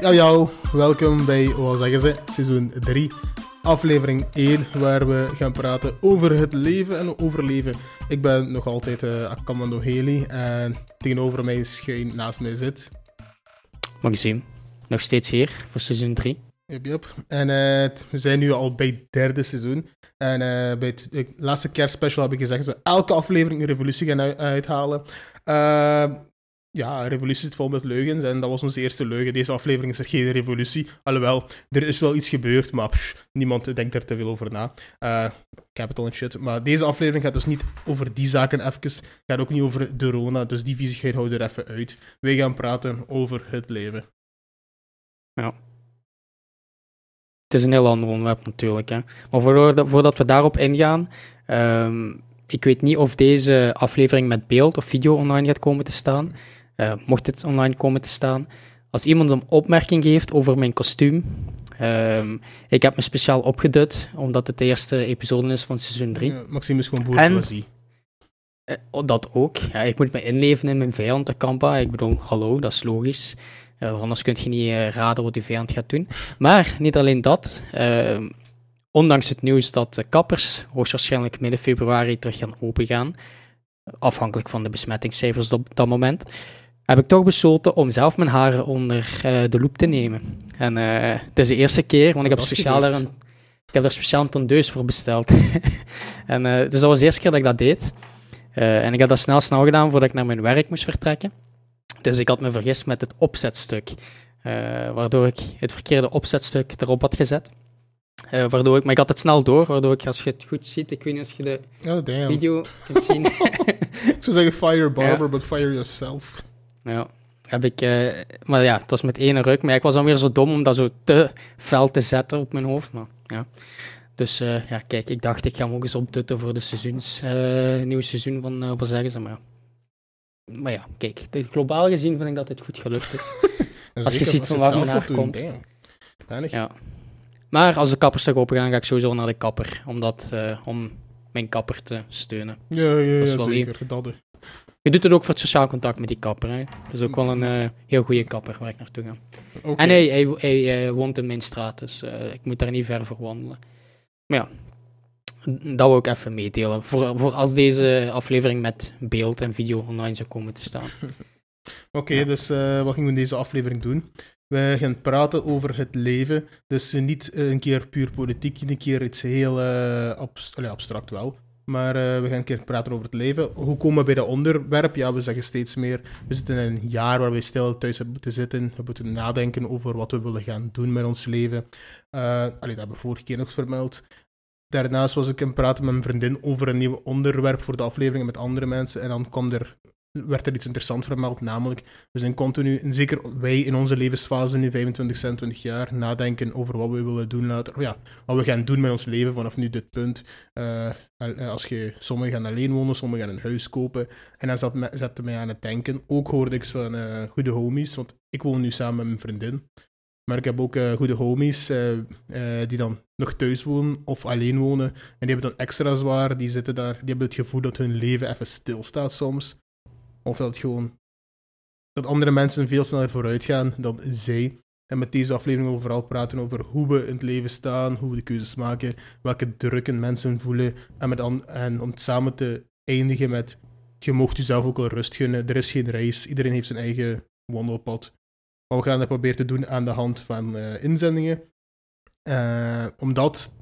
Ja, jou, welkom bij, wat zeggen ze, seizoen 3, aflevering 1, waar we gaan praten over het leven en overleven. Ik ben nog altijd uh, Akamando Heli en tegenover mij schuin naast mij zit... Maxime, nog steeds hier voor seizoen 3. Yep, yep. En uh, we zijn nu al bij het derde seizoen. En uh, bij het, het laatste kerstspecial heb ik gezegd dat we elke aflevering een revolutie gaan uithalen. Uh, ja, revolutie zit vol met leugens en dat was onze eerste leugen. Deze aflevering is er geen revolutie. Alhoewel, er is wel iets gebeurd, maar niemand denkt er te veel over na. Uh, capital en shit. Maar deze aflevering gaat dus niet over die zaken even. Gaat ook niet over de Rona, dus die viezigheid houden er even uit. Wij gaan praten over het leven. Ja. Het is een heel ander onderwerp natuurlijk. Hè. Maar voordat, we daarop ingaan... Um, ik weet niet of deze aflevering met beeld of video online gaat komen te staan. Uh, mocht het online komen te staan. Als iemand een opmerking geeft over mijn kostuum. Um, ik heb me speciaal opgedut, omdat het de eerste episode is van seizoen 3. Ja, Maxime is gewoon bourgeoisie. Uh, dat ook. Ja, ik moet me inleven in mijn vijand, de Kampa. Ik bedoel, hallo, dat is logisch. Uh, anders kun je niet raden wat die vijand gaat doen. Maar niet alleen dat. Ehm, ondanks het nieuws dat de kappers hoogstwaarschijnlijk midden februari terug gaan opengaan, afhankelijk van de besmettingscijfers op dat moment, heb ik toch besloten om zelf mijn haren onder uh, de loep te nemen. En uh, het is de eerste keer, want ik heb, speciaal er een, ik heb er speciaal een tondeus voor besteld. en, uh, dus dat was de eerste keer dat ik dat deed. en ik had dat snel snel gedaan voordat ik naar mijn werk moest vertrekken. Dus ik had me vergist met het opzetstuk, waardoor ik het verkeerde opzetstuk erop had gezet. Uh, waardoor ik, maar ik had het snel door, waardoor ik, als je het goed ziet, ik weet niet of je de oh, video kunt zien. ik zou zeggen fire barber, but fire yourself. Ja, heb ik, uh, maar ja, het was met ene ruk, maar ik was dan weer zo dom om dat zo te fel te zetten op mijn hoofd. Maar, ja. Dus uh, ja, kijk, ik dacht ik ga hem ook eens optutten voor de seizoens, nieuwe seizoen van, wat zeggen ze, maar Maar ja, kijk, globaal gezien vind ik dat het goed gelukt is. als je ziet van waar mijn haar komt. Ja. Maar als de kappers toch open gaan, ga ik sowieso naar de kapper. Omdat, uh, om mijn kapper te steunen. Ja, ja, ja zeker. Dat je doet het ook voor het sociaal contact met die kapper. Hè. Dat is ook wel een uh, heel goede kapper waar ik naartoe ga. Okay. En hij, hij, hij, hij, woont in mijn straat, dus uh, ik moet daar niet ver voor wandelen. Maar ja, dat wil ik even meedelen. Voor, voor als deze aflevering met beeld en video online zou komen te staan. Oké, okay, ja. dus uh, wat gingen we in deze aflevering doen? We gaan praten over het leven. Dus niet een keer puur politiek, een keer iets heel abst Allee, abstract wel. Maar uh, we gaan een keer praten over het leven. Hoe komen we bij dat onderwerp? Ja, we zeggen steeds meer. We zitten in een jaar waar we stil thuis hebben moeten zitten. We moeten nadenken over wat we willen gaan doen met ons leven. Uh, allee, dat hebben we vorige keer nog vermeld. Daarnaast was ik het praten met mijn vriendin over een nieuw onderwerp voor de aflevering met andere mensen. En dan kwam er werd er iets interessants vermeld, namelijk we zijn continu, en zeker wij in onze levensfase, nu 25, 26 jaar, nadenken over wat we willen doen later, of ja, wat we gaan doen met ons leven vanaf nu dit punt. Uh, als je, sommigen gaan alleen wonen, sommigen gaan een huis kopen. En dan zat zette mij aan het denken. Ook hoorde ik van uh, goede homies, want ik woon nu samen met mijn vriendin. Maar ik heb ook goede homies die dan nog thuis wonen of alleen wonen. En die hebben dan extra zwaar. Die zitten daar, die hebben het gevoel dat hun leven even stilstaat soms. Of dat gewoon dat andere mensen veel sneller vooruit gaan dan zij. En met deze aflevering we vooral praten over hoe we in het leven staan, hoe we de keuzes maken, welke drukken mensen voelen. En, met en om het samen te eindigen met: je mocht jezelf ook wel rust gunnen. Er is geen reis, iedereen heeft zijn eigen wandelpad. Maar we gaan dat proberen te doen aan de hand van uh, inzendingen. Uh, omdat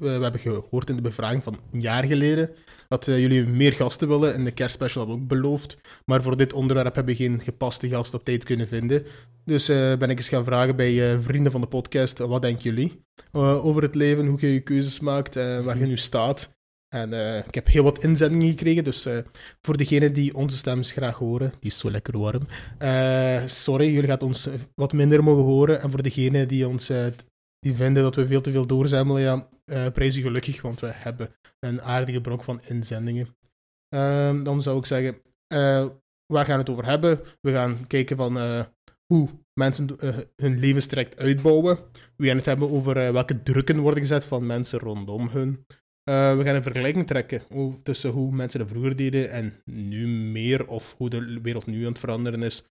we, we, hebben gehoord in de bevraging van een jaar geleden dat uh, jullie meer gasten willen. En de kerstspecial hadden ook beloofd. Maar voor dit onderwerp hebben we geen gepaste gast op tijd kunnen vinden. Dus uh, ben ik eens gaan vragen bij uh, vrienden van de podcast: wat denken jullie over het leven, hoe je je keuzes maakt en waar je nu staat? En ik heb heel wat inzendingen gekregen, dus voor degenen die onze stem graag horen, die is zo lekker warm. sorry, jullie gaan ons wat minder mogen horen. En voor degenen die ons die vinden dat we veel te veel doorzemmelen, ja, uh, prijs je gelukkig, want we hebben een aardige brok van inzendingen. Uh, dan zou ik zeggen, uh, waar gaan we het over hebben? We gaan kijken van uh, hoe mensen hun levenstraject uitbouwen. We gaan het hebben over welke drukken worden gezet van mensen rondom hun. we gaan een vergelijking trekken tussen hoe mensen dat vroeger deden en nu meer, of hoe de wereld nu aan het veranderen is.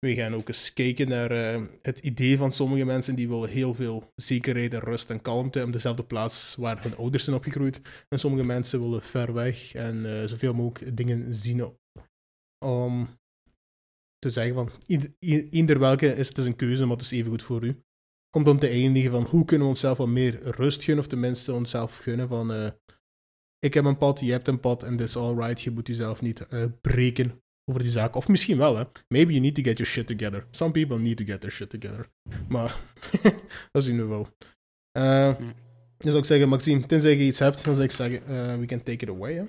We gaan ook eens kijken naar eh, het idee van sommige mensen die willen heel veel zekerheid en rust en kalmte op dezelfde plaats waar hun ouders zijn opgegroeid. En sommige mensen willen ver weg en eh, zoveel mogelijk dingen zien om te zeggen van ieder welke is het is een keuze, maar het is even goed voor u. Om dan te eindigen van hoe kunnen we onszelf wat meer rust gunnen, of tenminste onszelf gunnen van uh, ik heb een pad, je hebt een pad en dat is alright, je moet jezelf niet breken over die zaak. Of misschien wel, hè. Maybe you need to get your shit together. Some people need to get their shit together. Maar dat zien we wel. Uh, dan zou ik zeggen, Maxime, tenzij je iets hebt, dan zou ik zeggen, uh, we can take it away, hè.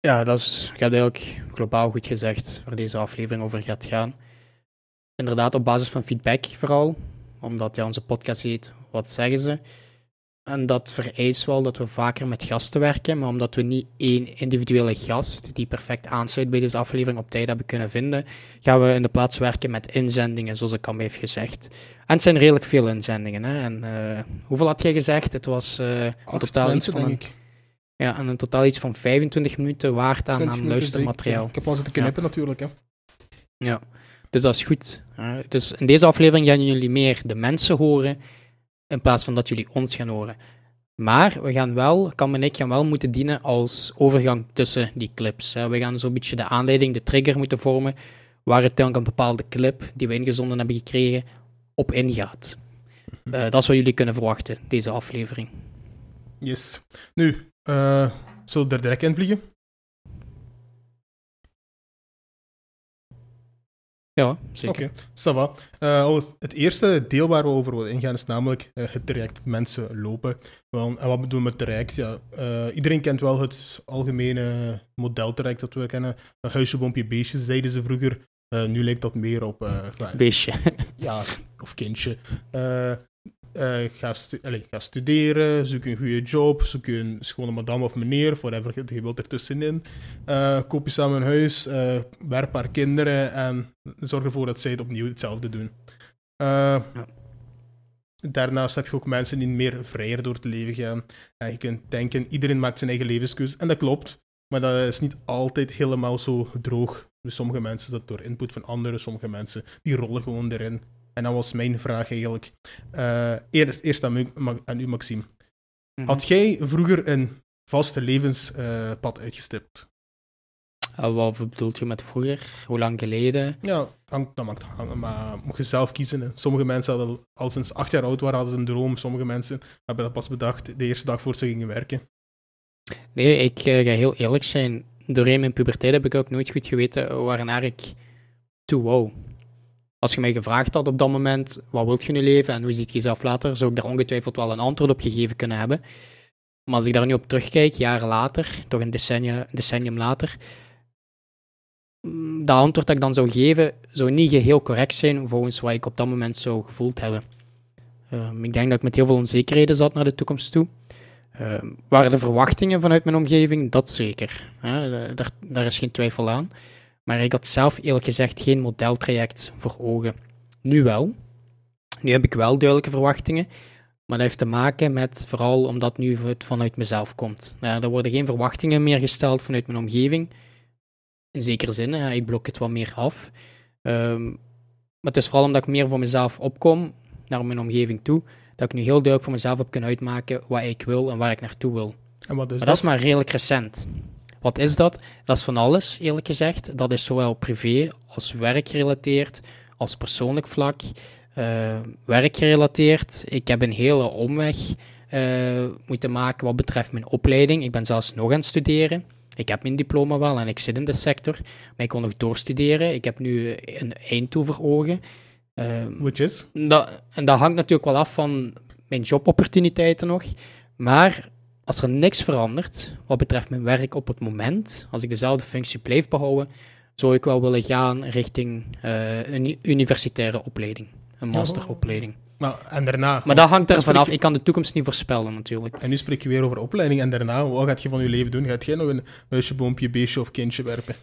Ja, dat is, ik heb eigenlijk globaal goed gezegd waar deze aflevering over gaat gaan. Inderdaad, op basis van feedback vooral, omdat ja, onze podcast heet Wat zeggen ze? En dat vereist wel dat we vaker met gasten werken, maar omdat we niet één individuele gast die perfect aansluit bij deze aflevering op tijd hebben kunnen vinden, gaan we in de plaats werken met inzendingen, zoals ik al heeft gezegd. En het zijn redelijk veel inzendingen. Hè? En uh, hoeveel had jij gezegd? Het was uh, een totaal iets van. Een, ja, en een totaal iets van 25 minuten waard aan, aan luistermateriaal. Ik heb al zitten knippen ja. natuurlijk. Hè. Ja, dus dat is goed. Dus in deze aflevering gaan jullie meer de mensen horen in plaats van dat jullie ons gaan horen. Maar we gaan wel, Cam en ik gaan wel moeten dienen als overgang tussen die clips. We gaan zo'n beetje de aanleiding, de trigger moeten vormen, waar het dan een bepaalde clip die we ingezonden hebben gekregen op ingaat. Uh, dat is wat jullie kunnen verwachten, deze aflevering. Yes. Nu, uh, zullen we er direct in vliegen? Ja, zeker. Oké, okay. uh, het eerste deel waar we over willen ingaan is namelijk uh, het traject mensen lopen. Wel, en wat bedoelen we met traject? Ja, uh, iedereen kent wel het algemene modeltraject dat we kennen. Een huisje, boompje, beestje, zeiden ze vroeger. nu lijkt dat meer op... beestje. ja, of kindje. Uh, ga, stu ga, studeren, zoek een goede job, zoek een schone madame of meneer, whatever je wilt ertussenin. Uh, koop je samen een huis, uh, werp haar kinderen en zorg ervoor dat zij het opnieuw hetzelfde doen. Ja. Daarnaast heb je ook mensen die meer vrijer door het leven gaan. En je kunt denken, iedereen maakt zijn eigen levenskeus. En dat klopt, maar dat is niet altijd helemaal zo droog. Dus sommige mensen dat door input van anderen, sommige mensen die rollen gewoon erin. En dan was mijn vraag eigenlijk, uh, eerst, eerst aan, aan u, Maxime. Mhm. Had jij vroeger een vaste levenspad uh, uitgestipt? Uh, wat bedoelt je met vroeger? Hoe lang geleden? Ja, hangt, dat maakt hangen, maar moet je zelf kiezen. Hè. Sommige mensen hadden al sinds acht jaar oud waren, hadden ze een droom. Sommige mensen hebben dat pas bedacht de eerste dag voor ze gingen werken. Nee, ik uh, ga heel eerlijk zijn. Doorheen mijn puberteit heb ik ook nooit goed geweten waarnaar ik toe wou. Als je mij gevraagd had op dat moment, wat wilt je nu leven en hoe ziet je jezelf later, zou ik daar ongetwijfeld wel een antwoord op gegeven kunnen hebben. Maar als ik daar nu op terugkijk, jaren later, toch een decennium later, mm, dat antwoord dat ik dan zou geven, zou niet geheel correct zijn volgens wat ik op dat moment zou gevoeld hebben. Ehm, ik denk dat ik met heel veel onzekerheden zat naar de toekomst toe. Uh, waren de verwachtingen vanuit mijn omgeving? Dat zeker. daar, daar is geen twijfel aan. Maar ik had zelf eerlijk gezegd geen modeltraject voor ogen. Nu wel. Nu heb ik wel duidelijke verwachtingen. Maar dat heeft te maken met vooral omdat nu het vanuit mezelf komt. Ja, er worden geen verwachtingen meer gesteld vanuit mijn omgeving. In zekere zin, ja, ik blok het wat meer af. Um, maar het is vooral omdat ik meer voor mezelf opkom naar mijn omgeving toe, dat ik nu heel duidelijk voor mezelf heb kunnen uitmaken wat ik wil en waar ik naartoe wil. En wat is maar dat? dat is maar redelijk recent. Wat is dat? Dat is van alles, eerlijk gezegd. Dat is zowel privé als werkgerelateerd, als persoonlijk vlak. Uh, werkgerelateerd, ik heb een hele omweg uh, moeten maken wat betreft mijn opleiding. Ik ben zelfs nog aan het studeren. Ik heb mijn diploma wel en ik zit in de sector, maar ik kon nog doorstuderen. Ik heb nu een eind over ogen. Uh, Which is? Dat, en dat hangt natuurlijk wel af van mijn jobopportuniteiten nog. Maar als er niks verandert wat betreft mijn werk op het moment, als ik dezelfde functie blijf behouden, zou ik wel willen gaan richting uh, een universitaire opleiding, een masteropleiding. Maar, en daarna, maar dat hangt er vanaf. Ik kan de toekomst niet voorspellen, natuurlijk. En nu spreek je weer over opleiding. En daarna, wat gaat je van je leven doen? Gaat jij nog een huisje, boompje, beestje of kindje werpen?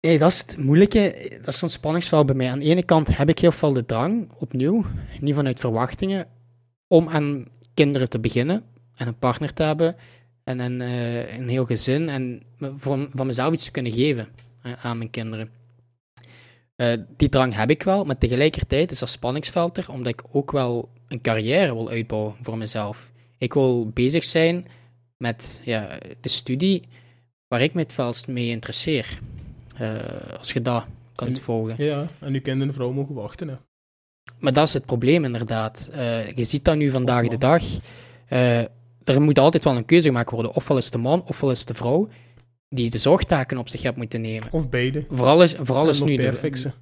Nee, dat is het moeilijke. Dat is zo'n spanningsveld bij mij. Aan de ene kant heb ik heel veel de drang, opnieuw, niet vanuit verwachtingen, om aan kinderen te beginnen en een partner te hebben en een, uh, een heel gezin en van, van mezelf iets te kunnen geven. eh, aan mijn kinderen. Eh, die drang heb ik wel, maar tegelijkertijd is dat spanningsveld er, omdat ik ook wel een carrière wil uitbouwen voor mezelf. Ik wil bezig zijn met ja, de studie waar ik me het velst mee interesseer. Eh, als je dat kunt En- volgen. Ja, en uw kind en vrouw mogen wachten. Hè. Maar dat is het probleem inderdaad. Eh, je ziet dat nu vandaag de dag. Er moet altijd wel een keuze gemaakt worden. Ofwel is de man, ofwel is de vrouw die de zorgtaken op zich heeft moeten nemen. Of beide. Vooral is, vooral is nu de,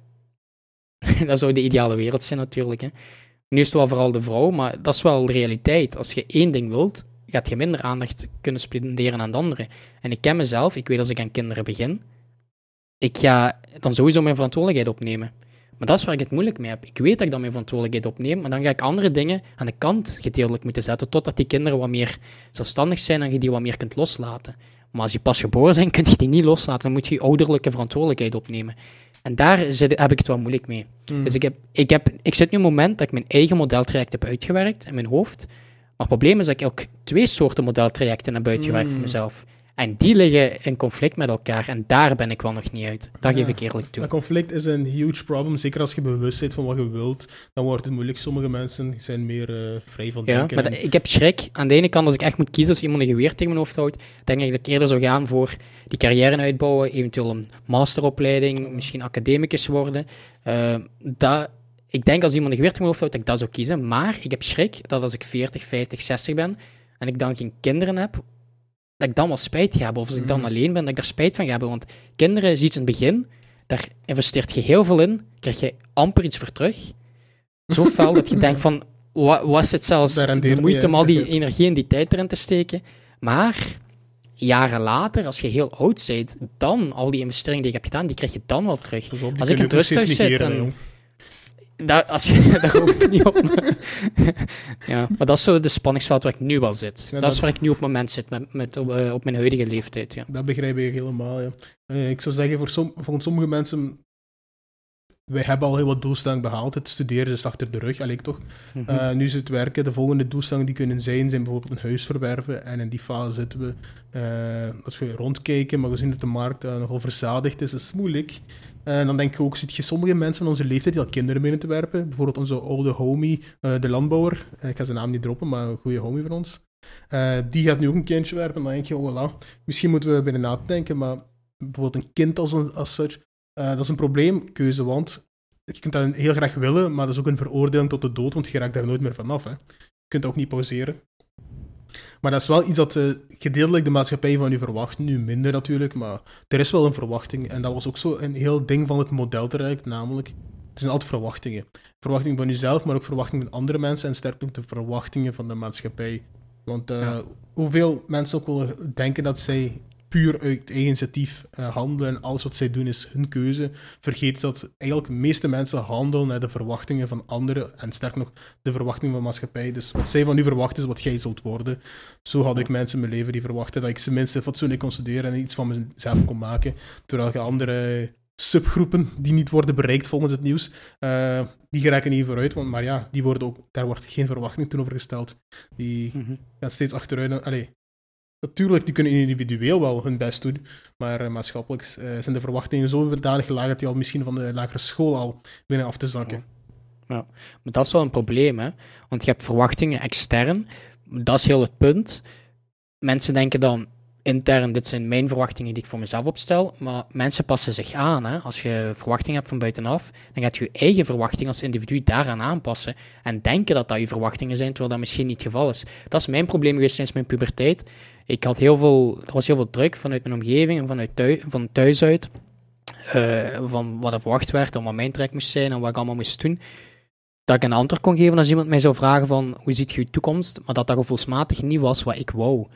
dat zou de ideale wereld zijn natuurlijk. Hè. Nu is het wel vooral de vrouw, maar dat is wel de realiteit. Als je één ding wilt, gaat je minder aandacht kunnen spenderen aan de andere. En ik ken mezelf, ik weet als ik aan kinderen begin, ik ga dan sowieso mijn verantwoordelijkheid opnemen. Maar dat is waar ik het moeilijk mee heb. Ik weet dat ik dan mijn verantwoordelijkheid opneem, maar dan ga ik andere dingen aan de kant gedeeltelijk moeten zetten, totdat die kinderen wat meer zelfstandig zijn en je die wat meer kunt loslaten. Maar als die pas geboren zijn, kun je die niet loslaten. Dan moet je je ouderlijke verantwoordelijkheid opnemen. En daar zit, heb ik het wel moeilijk mee. Mm. Dus ik, heb, ik, heb, ik zit nu op een moment dat ik mijn eigen modeltraject heb uitgewerkt in mijn hoofd. Maar het probleem is dat ik ook twee soorten modeltrajecten heb uitgewerkt voor Mm. mezelf. En die liggen in conflict met elkaar. En daar ben ik wel nog niet uit. Daar Ja. geef ik eerlijk toe. Dat conflict is een huge problem. Zeker als je bewust bent van wat je wilt, dan wordt het moeilijk. Sommige mensen zijn meer eh, vrij van Ja, denken. maar en- dat- ik heb schrik. Aan de ene kant, als ik echt moet kiezen, als iemand een geweer tegen mijn hoofd houdt, denk ik dat ik eerder zou gaan voor die carrière uitbouwen, eventueel een masteropleiding, misschien academicus worden. Eh, dat, ik denk als iemand een geweer tegen mijn hoofd houdt, dat ik dat zou kiezen. Maar ik heb schrik dat als ik 40, 50, 60 ben en ik dan geen kinderen heb, dat ik dan wel spijt ga hebben. Of als ik dan Mhm. alleen ben, dat ik daar spijt van ga hebben. Want kinderen is iets in het begin, daar investeert je heel veel in, krijg je amper iets voor terug. Zo fel dat je denkt van, wa- was het zelfs de moeite om al die energie en die tijd erin te steken. Maar jaren later, als je heel oud bent, dan al die investeringen die je hebt gedaan, die krijg je dan wel terug. Als ik in het rusthuis zit en-. Dat, als je, daar ik niet op. ja, maar dat is zo de spanningsveld waar ik nu wel zit. Ja, dat, is waar ik nu op het moment zit, met, met, op, eh, op mijn huidige leeftijd. Ja. Dat begrijp ik helemaal, ja. Eh, ik zou zeggen, voor, som, voor sommige mensen... Wij hebben al heel wat doelstellingen behaald. Het studeren is achter de rug, alleen toch. Mhm. Eh, nu is het werken. De volgende doelstellingen die kunnen zijn, zijn bijvoorbeeld een huis verwerven. En in die fase zitten we. als we rondkijken, maar we zien dat de markt nogal verzadigd is, is het moeilijk. En dan denk ik ook, zie je sommige mensen van onze leeftijd die al kinderen binnen te werpen. Bijvoorbeeld onze oude homie, eh, de landbouwer. Eh, ik ga zijn naam niet droppen, maar een goede homie van ons. Eh, die gaat nu ook een kindje werpen. En dan denk je, oh voilà, misschien moeten we binnen na te denken. Maar bijvoorbeeld een kind als, een, als such, eh, dat is een probleemkeuze, want je kunt dat heel graag willen, maar dat is ook een veroordeling tot de dood, want je raakt daar nooit meer vanaf. Hè. Je kunt dat ook niet pauzeren. Maar dat is wel iets dat eh, gedeeltelijk de maatschappij van u verwacht. Nu minder natuurlijk, maar er is wel een verwachting. En dat was ook zo een heel ding van het modeltraject, namelijk... Er zijn altijd verwachtingen. Verwachtingen van jezelf, maar ook verwachtingen van andere mensen en sterk ook de verwachtingen van de maatschappij. Want eh, Ja. hoeveel mensen ook wel denken dat zij puur uit eigen initiatief eh, handelen en alles wat zij doen is hun keuze, vergeet dat eigenlijk de meeste mensen handelen naar de verwachtingen van anderen en sterk nog de verwachtingen van de maatschappij. Dus wat zij van u verwachten is wat jij zult worden. Zo had ik mensen in mijn leven die verwachten dat ik tenminste fatsoenlijk kon studeren en iets van mezelf kon maken, terwijl je andere subgroepen die niet worden bereikt volgens het nieuws, eh, die geraken niet vooruit, want, maar ja, die worden ook, daar wordt geen verwachting toen over gesteld. Die Mhm. gaan steeds achteruit. en- Allee, natuurlijk, die kunnen individueel wel hun best doen, maar eh, maatschappelijk eh, zijn de verwachtingen zo danig laag dat die al misschien van de lagere school al binnen af te zakken. Maar dat is wel een probleem, hè? Want je hebt verwachtingen extern. Dat is heel het punt. Mensen denken dan intern, dit zijn mijn verwachtingen die ik voor mezelf opstel. Maar mensen passen zich aan. Hè? Als je verwachtingen hebt van buitenaf, dan gaat je je eigen verwachting als individu daaraan aanpassen. En denken dat dat je verwachtingen zijn, terwijl dat misschien niet het geval is. Dat is mijn probleem geweest sinds mijn puberteit. Ik had heel veel, er was heel veel druk vanuit mijn omgeving en vanuit thuis, van thuis uit. eh, van wat er verwacht werd en wat mijn trek moest zijn en wat ik allemaal moest doen dat ik een antwoord kon geven als iemand mij zou vragen van hoe ziet je je toekomst, maar dat dat gevoelsmatig niet was wat ik wou.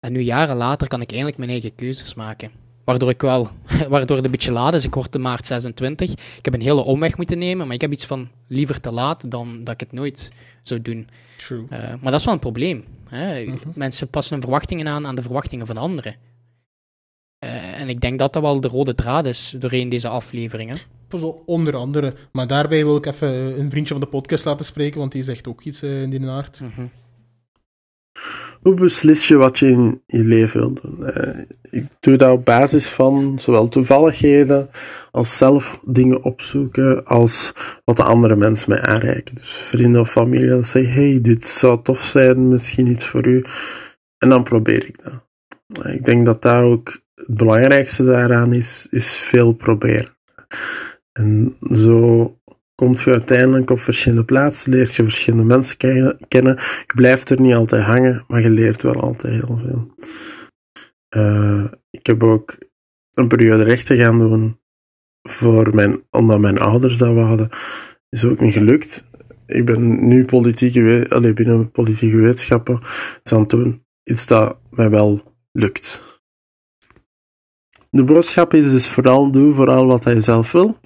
En nu jaren later kan ik eindelijk mijn eigen keuzes maken. Waardoor ik wel, waardoor het een beetje laat is, ik word de maart 26. Ik heb een hele omweg moeten nemen, maar ik heb iets van liever te laat dan dat ik het nooit zou doen. True. Eh, maar dat is wel een probleem. Hè? Mhm. Mensen passen hun verwachtingen aan aan de verwachtingen van anderen. Eh, en ik denk dat dat wel de rode draad is doorheen deze afleveringen. Onder andere. Maar daarbij wil ik even een vriendje van de podcast laten spreken, want die zegt ook iets eh, in die aard. Mhm. Hoe beslis je wat je in je leven wilt doen? Uh, ik doe dat op basis van zowel toevalligheden als zelf dingen opzoeken, als wat de andere mensen mij aanreiken. Dus vrienden of familie dat zeggen, hey, dit zou tof zijn, misschien iets voor u. En dan probeer ik dat. Ik denk dat dat ook het belangrijkste daaraan is, is veel proberen. En zo komt je uiteindelijk op verschillende plaatsen, leert je verschillende mensen kennen. Je blijft er niet altijd hangen, maar je leert wel altijd heel veel. Uh, ik heb ook een periode rechten gaan doen voor mijn, omdat mijn ouders dat hadden. Is ook niet gelukt. Ik ben nu politieke, binnen politieke wetenschappen aan het doen. Iets dat mij wel lukt. De boodschap is dus vooral doe vooral wat hij zelf wil.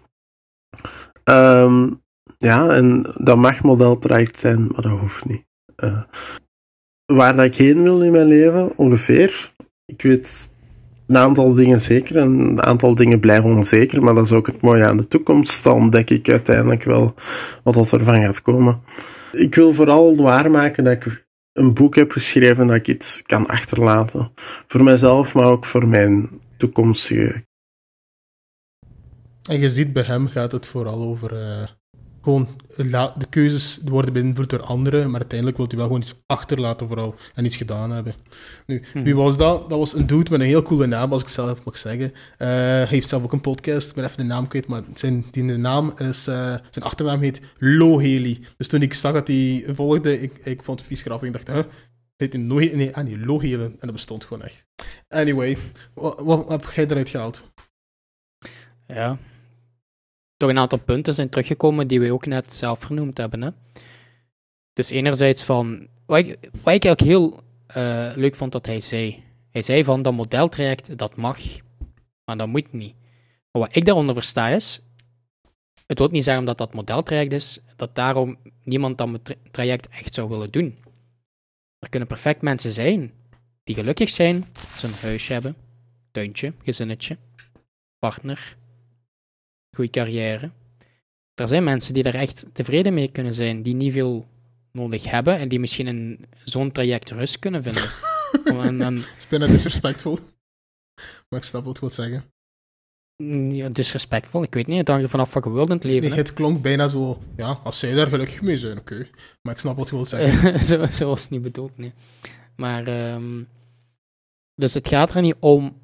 Um, ja, en dat mag modeltraject zijn, maar dat hoeft niet. Uh, waar dat ik heen wil in mijn leven, ongeveer. Ik weet een aantal dingen zeker en een aantal dingen blijven onzeker, maar dat is ook het mooie aan de toekomst. Dan ontdek ik uiteindelijk wel wat er ervan gaat komen. Ik wil vooral waarmaken dat ik een boek heb geschreven dat ik iets kan achterlaten. Voor mijzelf, maar ook voor mijn toekomstige. En je ziet bij hem gaat het vooral over uh, gewoon de keuzes worden beïnvloed door anderen, maar uiteindelijk wil hij wel gewoon iets achterlaten vooral en iets gedaan hebben. Nu, hm. wie was dat? Dat was een dude met een heel coole naam, als ik zelf mag zeggen. Uh, hij heeft zelf ook een podcast, ik ben even de naam kwijt, maar zijn die naam is, uh, zijn achternaam heet Loheli. Dus toen ik zag dat hij volgde, ik, ik vond het vies grappig, ik dacht, huh? Dit in nee, nee, ah nee, Loheli, en dat bestond gewoon echt. Anyway, wat, wat heb jij eruit gehaald? Ja, toch een aantal punten zijn teruggekomen die we ook net zelf vernoemd hebben. Hè? Het is enerzijds van, wat ik, wat ik eigenlijk heel uh, leuk vond dat hij zei. Hij zei van dat modeltraject, dat mag, maar dat moet niet. Maar wat ik daaronder versta is, het wil niet zeggen omdat dat modeltraject is, dat daarom niemand dat traject echt zou willen doen. Er kunnen perfect mensen zijn die gelukkig zijn, ze een huisje hebben, tuintje, gezinnetje, partner, goede carrière. Er zijn mensen die daar echt tevreden mee kunnen zijn, die niet veel nodig hebben en die misschien in zo'n traject rust kunnen vinden. en, en... is bijna disrespectvol. Maar ik snap wat je wilt zeggen. Ja, disrespectvol, ik weet niet. Het hangt er vanaf wat je wilt in het leven. Nee, het klonk bijna zo, ja, als zij daar gelukkig mee zijn, oké. Maar ik snap wat je wilt zeggen. zo, zo was het niet bedoeld, nee. Maar, um, dus het gaat er niet om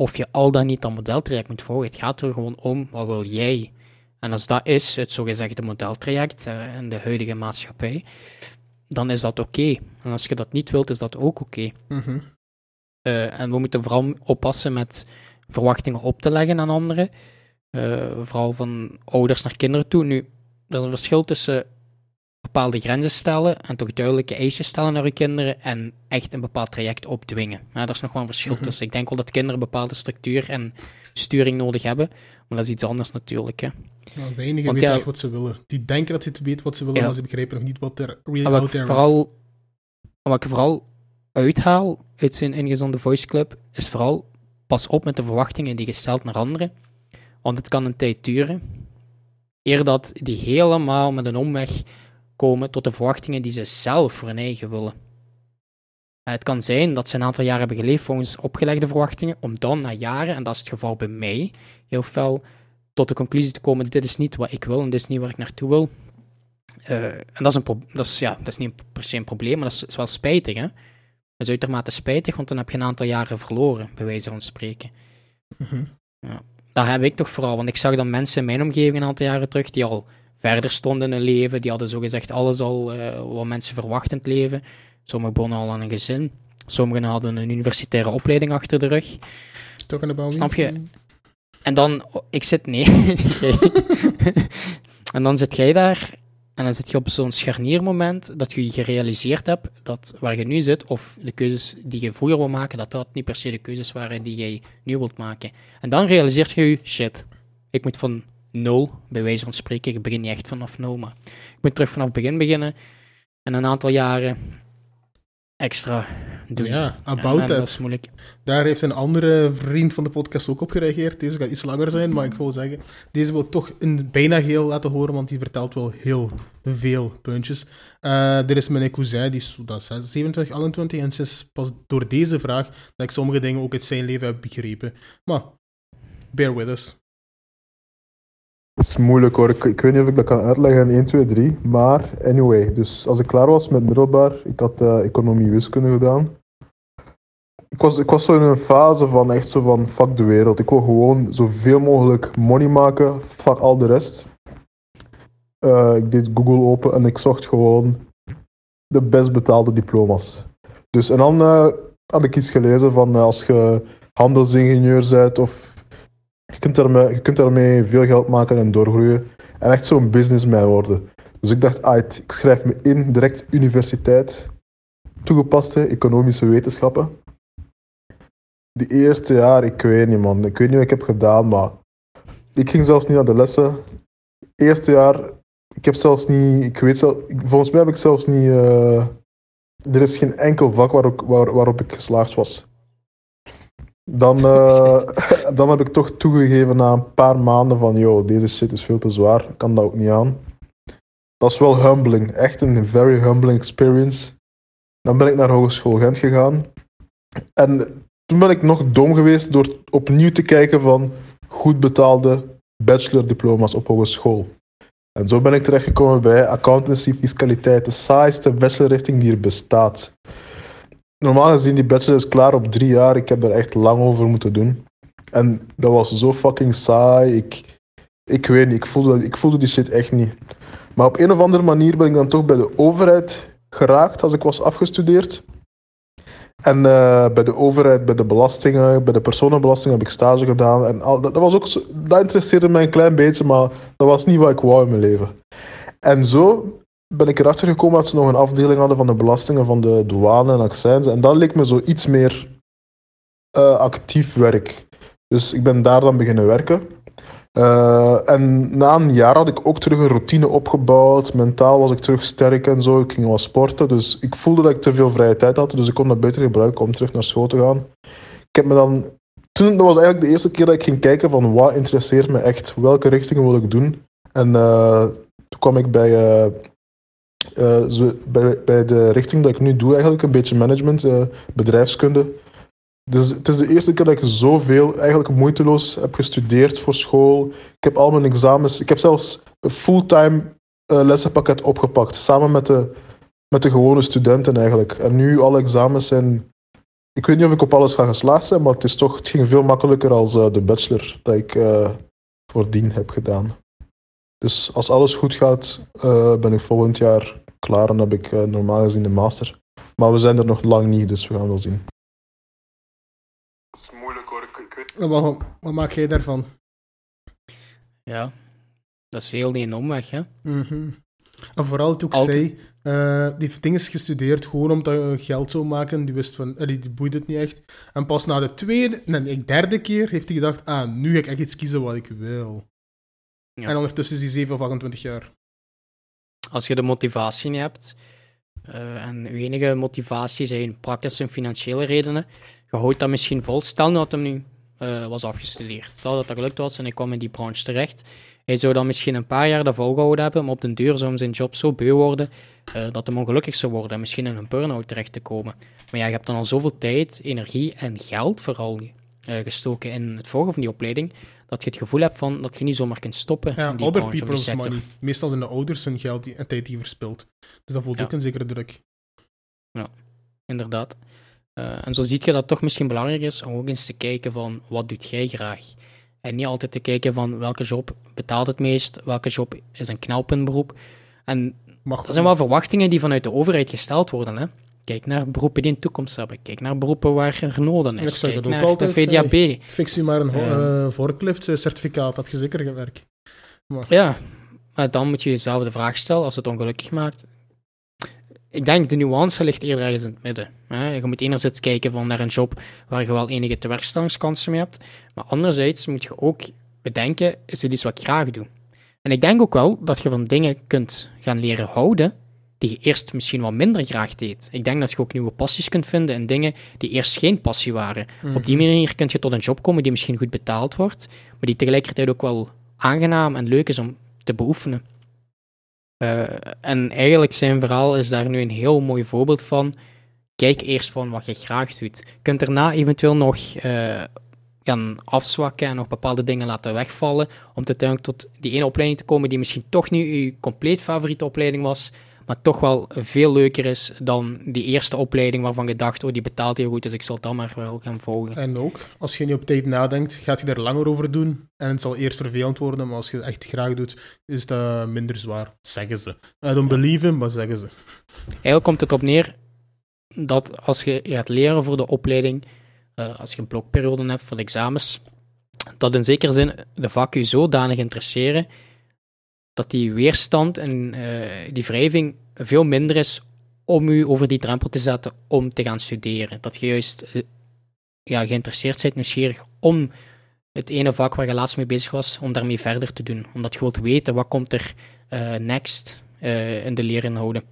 of je al dan niet dat modeltraject moet volgen. Het gaat er gewoon om, wat wil jij? En als dat is het zogezegde modeltraject uh, in de huidige maatschappij, dan is dat oké. En als je dat niet wilt, is dat ook oké. Mhm. Eh, en we moeten vooral oppassen met verwachtingen op te leggen aan anderen. Uh, vooral van ouders naar kinderen toe. Nu, er is een verschil tussen bepaalde grenzen stellen en toch duidelijke eisen stellen naar je kinderen en echt een bepaald traject opdwingen. Ja, daar is nog wel een verschil mhm. tussen. Ik denk wel dat kinderen een bepaalde structuur en sturing nodig hebben, maar dat is iets anders natuurlijk. Hè. Nou, weinigen weten echt wat ze willen. Die denken dat ze het weten wat ze willen, maar ze begrijpen nog niet wat er really out there vooral, is. Wat ik vooral uithaal uit zijn ingezonde voice club, is vooral pas op met de verwachtingen die je stelt naar anderen, want het kan een tijd duren, eer dat die helemaal met een omweg komen tot de verwachtingen die ze zelf voor hun eigen willen. Het kan zijn dat ze een aantal jaren hebben geleefd volgens opgelegde verwachtingen, om dan na jaren, en dat is het geval bij mij, heel fel tot de conclusie te komen: dit is niet wat ik wil en dit is niet waar ik naartoe wil. Uh, en dat is, een dat, is, ja, dat is niet per se een probleem, maar dat is, wel spijtig. Hè? Dat is uitermate spijtig, want dan heb je een aantal jaren verloren, bij wijze van spreken. Mm ja, dat heb ik toch vooral, want ik zag dan mensen in mijn omgeving een aantal jaren terug die al verder stonden in hun leven. Die hadden zogezegd alles al uh, wat mensen verwachten in het leven. Sommigen begonnen al aan een gezin. Sommigen hadden een universitaire opleiding achter de rug. Snap je? En dan, ik zit, nee. en dan zit jij daar en dan zit je op zo'n scharniermoment dat je gerealiseerd hebt dat waar je nu zit, of de keuzes die je vroeger wil maken, dat dat niet per se de keuzes waren die jij nu wilt maken. En dan realiseert je je, shit, ik moet van nul, bij wijze van spreken. Ik begin niet echt vanaf nul, maar ik moet terug vanaf het begin beginnen. En een aantal jaren extra doen. Ja, about that. Dat is moeilijk. Daar heeft een andere vriend van de podcast ook op gereageerd. Deze gaat iets langer zijn, maar ik wil zeggen, deze wil ik toch in bijna geel laten horen, want die vertelt wel heel veel puntjes. Uh, er is mijn cousin, die is dat is 27, 28, en is pas door deze vraag dat ik sommige dingen ook uit zijn leven heb begrepen. Maar, bear with us. Het is moeilijk hoor, ik, ik, weet niet of ik dat kan uitleggen in 1, 2, 3, maar anyway. Dus als ik klaar was met middelbaar, ik had uh, economie wiskunde gedaan. Ik was, ik was zo in een fase van echt zo van fuck de wereld. Ik wil gewoon zoveel mogelijk money maken, fuck al de rest. Uh, ik deed Google open en ik zocht gewoon de best betaalde diploma's. Dus en dan uh, had ik iets gelezen van als je handelsingenieur bent of je kunt, daarmee, je kunt daarmee veel geld maken en doorgroeien. En echt zo'n businessman worden. Dus ik dacht, ah, ik schrijf me in, direct universiteit. Toegepaste economische wetenschappen. Die eerste jaar, ik weet niet man. Ik weet niet wat ik heb gedaan, maar... Ik ging zelfs niet naar de lessen. Eerste jaar, ik heb zelfs niet... Ik weet zelf, volgens mij heb ik zelfs niet... Uh, er is geen enkel vak waar, waarop ik geslaagd was. Dan, uh, dan heb ik toch toegegeven na een paar maanden van, yo, deze shit is veel te zwaar, ik kan dat ook niet aan. Dat is wel humbling, echt een very humbling experience. Dan ben ik naar Hogeschool Gent gegaan. En toen ben ik nog dom geweest door opnieuw te kijken van goed betaalde bachelordiploma's op hogeschool. En zo ben ik terechtgekomen bij accountancy fiscaliteit, de saaiste bachelorrichting die er bestaat normaal gezien, die bachelor is klaar op drie jaar. Ik heb er echt lang over moeten doen. En dat was zo fucking saai. Ik, ik weet niet, ik voelde, ik voelde die shit echt niet. Maar op een of andere manier ben ik dan toch bij de overheid geraakt als ik was afgestudeerd. En uh, bij de overheid, bij de belastingen, bij de personenbelasting heb ik stage gedaan. En al, dat, dat, was ook dat interesseerde mij een klein beetje, maar dat was niet wat ik wou in mijn leven. En zo ben ik erachter gekomen dat ze nog een afdeling hadden van de belastingen van de douane en accijns. En dat leek me zo iets meer uh, actief werk. Dus ik ben daar dan beginnen werken. Uh, en na een jaar had ik ook terug een routine opgebouwd. Mentaal was ik terug sterk en zo. Ik ging wel sporten. Dus ik voelde dat ik te veel vrije tijd had. Dus ik kon dat beter gebruiken om terug naar school te gaan. Ik heb me dan. Toen dat was eigenlijk de eerste keer dat ik ging kijken van wat interesseert me echt. Welke richtingen wil ik doen. En uh, toen kwam ik bij uh, zo, bij, de richting dat ik nu doe, eigenlijk een beetje management, uh, bedrijfskunde. Dus het is de eerste keer dat ik zoveel eigenlijk moeiteloos heb gestudeerd voor school. Ik heb al mijn examens, ik heb zelfs een fulltime uh, lessenpakket opgepakt, samen met de, met de gewone studenten eigenlijk. En nu alle examens zijn. Ik weet niet of ik op alles ga geslaagd zijn, maar het, is toch, het ging veel makkelijker als de bachelor dat ik voordien heb gedaan. Dus als alles goed gaat, uh, ben ik volgend jaar klaar en heb ik uh, normaal gezien de master. Maar we zijn er nog lang niet, dus we gaan wel zien. Dat is moeilijk hoor. Ik, ik weet... wat, wat, maak jij daarvan? Ja, dat is heel een omweg, hè? Mm -hmm. En vooral ook Alt zei, uh, die heeft dingen gestudeerd gewoon omdat je geld zou maken. Die wist van, die, die boeide het niet echt. En pas na de tweede, nee, derde keer heeft hij gedacht, ah, nu ga ik echt iets kiezen wat ik wil. Ja. En ondertussen is hij 7 of 28 jaar. Als je de motivatie niet hebt, uh, en je enige motivatie zijn praktische en financiële redenen, je houdt dat misschien vol. Stel dat hem nu uh, was afgestudeerd. Stel dat dat gelukt was en ik kwam in die branche terecht. Hij zou dan misschien een paar jaar dat volgehouden hebben, maar op den duur zou hem zijn job zo beu worden uh, dat hij ongelukkig zou worden en misschien in een burn-out terecht te komen. Maar ja, je hebt dan al zoveel tijd, energie en geld vooral gestoken in het volgen van die opleiding, dat je het gevoel hebt van dat je niet zomaar kunt stoppen. Ja, die other branche of die people's money. Meestal zijn de ouders hun geld die, en tijd die verspilt. Dus dat voelt Ja. ook een zekere druk. Inderdaad. Eh, en zo zie je dat het toch misschien belangrijk is om ook eens te kijken van wat doet jij graag. En niet altijd te kijken van welke job betaalt het meest, welke job is een knelpuntberoep. En Mag dat zijn wel verwachtingen die vanuit de overheid gesteld worden. Hè? Kijk naar beroepen die een toekomst hebben. Kijk naar beroepen waar er nood aan Ik is. zeg Kijk dat ook altijd, de VDAB. Fix u maar een Ehm. uh, forklift-certificaat, heb je zeker gewerkt. Ja, maar dan moet je jezelf de vraag stellen als het ongelukkig maakt. Ik denk de nuance ligt eerder ergens in het midden. Hè? Je moet enerzijds kijken van naar een job waar je wel enige tewerkstellingskansen mee hebt, maar anderzijds moet je ook bedenken, is het iets wat ik graag doe? En ik denk ook wel dat je van dingen kunt gaan leren houden die je eerst misschien wat minder graag deed. Ik denk dat je ook nieuwe passies kunt vinden in dingen die eerst geen passie waren. Op die manier kun je tot een job komen die misschien goed betaald wordt, maar die tegelijkertijd ook wel aangenaam en leuk is om te beoefenen. Uh, en eigenlijk zijn verhaal is daar nu een heel mooi voorbeeld van. Kijk eerst van wat je graag doet. Je kunt daarna eventueel nog uh, gaan afzwakken en nog bepaalde dingen laten wegvallen, om uiteindelijk tot die ene opleiding te komen die misschien toch niet je compleet favoriete opleiding was, maar toch wel veel leuker is dan die eerste opleiding waarvan je dacht, oh, die betaalt heel goed, dus ik zal dat maar wel gaan volgen. En ook, als je niet op tijd nadenkt, gaat je daar langer over doen en het zal eerst vervelend worden, maar als je het echt graag doet, is dat minder zwaar, zeggen ze. I don't believe in, maar zeggen ze. Eigenlijk komt het op neer dat als je gaat leren voor de opleiding, uh, als je een blokperiode hebt voor de examens, dat in zekere zin de vakken je zodanig interesseren dat die weerstand en uh, die wrijving veel minder is om u over die drempel te zetten om te gaan studeren. Dat je juist uh, ja, geïnteresseerd bent, nieuwsgierig om het ene vak waar je laatst mee bezig was, om daarmee verder te doen. Omdat je wilt weten wat komt er uh, next in de leerinhouden.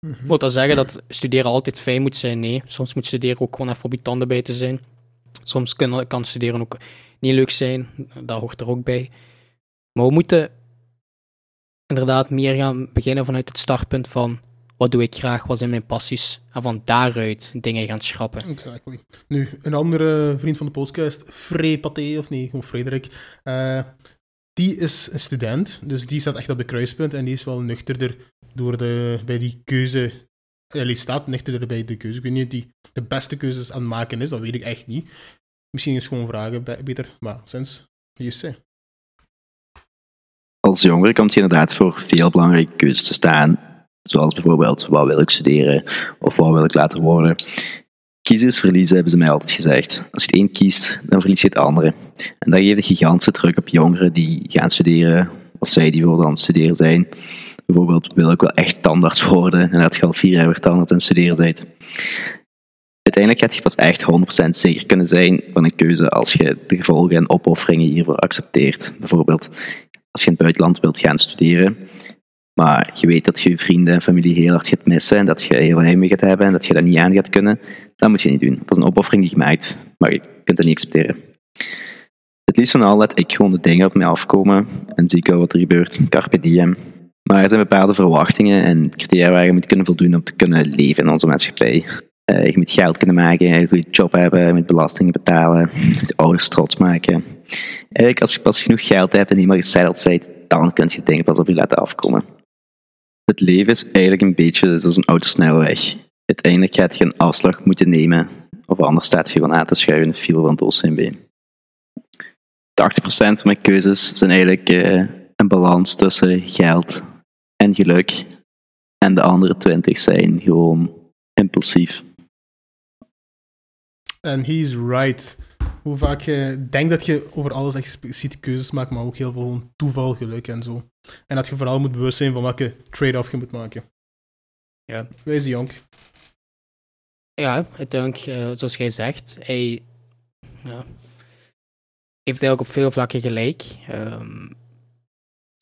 Mm -hmm. Moet dat zeggen dat studeren altijd fijn moet zijn? Nee, soms moet studeren ook gewoon even op je tanden bij te zijn. Soms kan, kan studeren ook niet leuk zijn, dat hoort er ook bij. Maar we moeten inderdaad meer gaan beginnen vanuit het startpunt van wat doe ik graag, wat zijn mijn passies, en van daaruit dingen gaan schrappen. Exactly. Nu, een andere vriend van de podcast, Pathé, of nee, gewoon Frederik, uh, die is een student, dus die staat echt op de kruispunt en die is wel nuchterder door de, bij die keuze. Ja, die staat nuchterder bij de keuze. Ik weet niet die de beste keuzes aan het maken is, dat weet ik echt niet. Misschien is gewoon vragen beter, maar sinds, je als jongere komt je inderdaad voor veel belangrijke keuzes te staan. Zoals bijvoorbeeld, wat wil ik studeren? Of wat wil ik later worden? Kiezen is verliezen, hebben ze mij altijd gezegd. Als je het een kiest, dan verlies je het andere. En dat geeft een gigantische druk op jongeren die gaan studeren, of zij die voor aan het studeren zijn. Bijvoorbeeld, wil ik wel echt tandarts worden, en dat je al vier jaar tandarts aan het studeren bent. Uiteindelijk gaat je pas echt 100% zeker kunnen zijn van een keuze als je de gevolgen en opofferingen hiervoor accepteert. Bijvoorbeeld, als je in het buitenland wilt gaan studeren, maar je weet dat je vrienden en familie heel hard gaat missen en dat je heel heimwee gaat hebben en dat je dat niet aan gaat kunnen, dat moet je niet doen. Dat is een opoffering die je maakt, maar je kunt dat niet accepteren. Het liefst van al laat ik gewoon de dingen op mij afkomen en zie ik wel wat er gebeurt. Carpe diem. Maar er zijn bepaalde verwachtingen en criteria waar je moet kunnen voldoen om te kunnen leven in onze maatschappij. Uh, je moet geld kunnen maken, een goede job hebben, je moet belastingen betalen, je moet ouders trots maken. Eigenlijk, als je pas genoeg geld hebt en niet meer gesetteld bent, dan kun je dingen pas op je laten afkomen. Het leven is eigenlijk een beetje zoals een autosnelweg. Uiteindelijk gaat je een afslag moeten nemen, of anders staat je gewoon aan te schuiven in de file van het been. 80% van mijn keuzes zijn eigenlijk uh, een balans tussen geld en geluk. En de andere 20 zijn gewoon impulsief. En he's right. Hoe vaak je denkt dat je over alles expliciete keuzes maakt, maar ook heel veel gewoon toeval, geluk en zo. En dat je vooral moet bewust zijn van welke trade-off je moet maken. Ja. Wees Jonk. Ja, uiteindelijk, uh, zoals jij zegt, hij ja, heeft eigenlijk op veel vlakken gelijk. Um,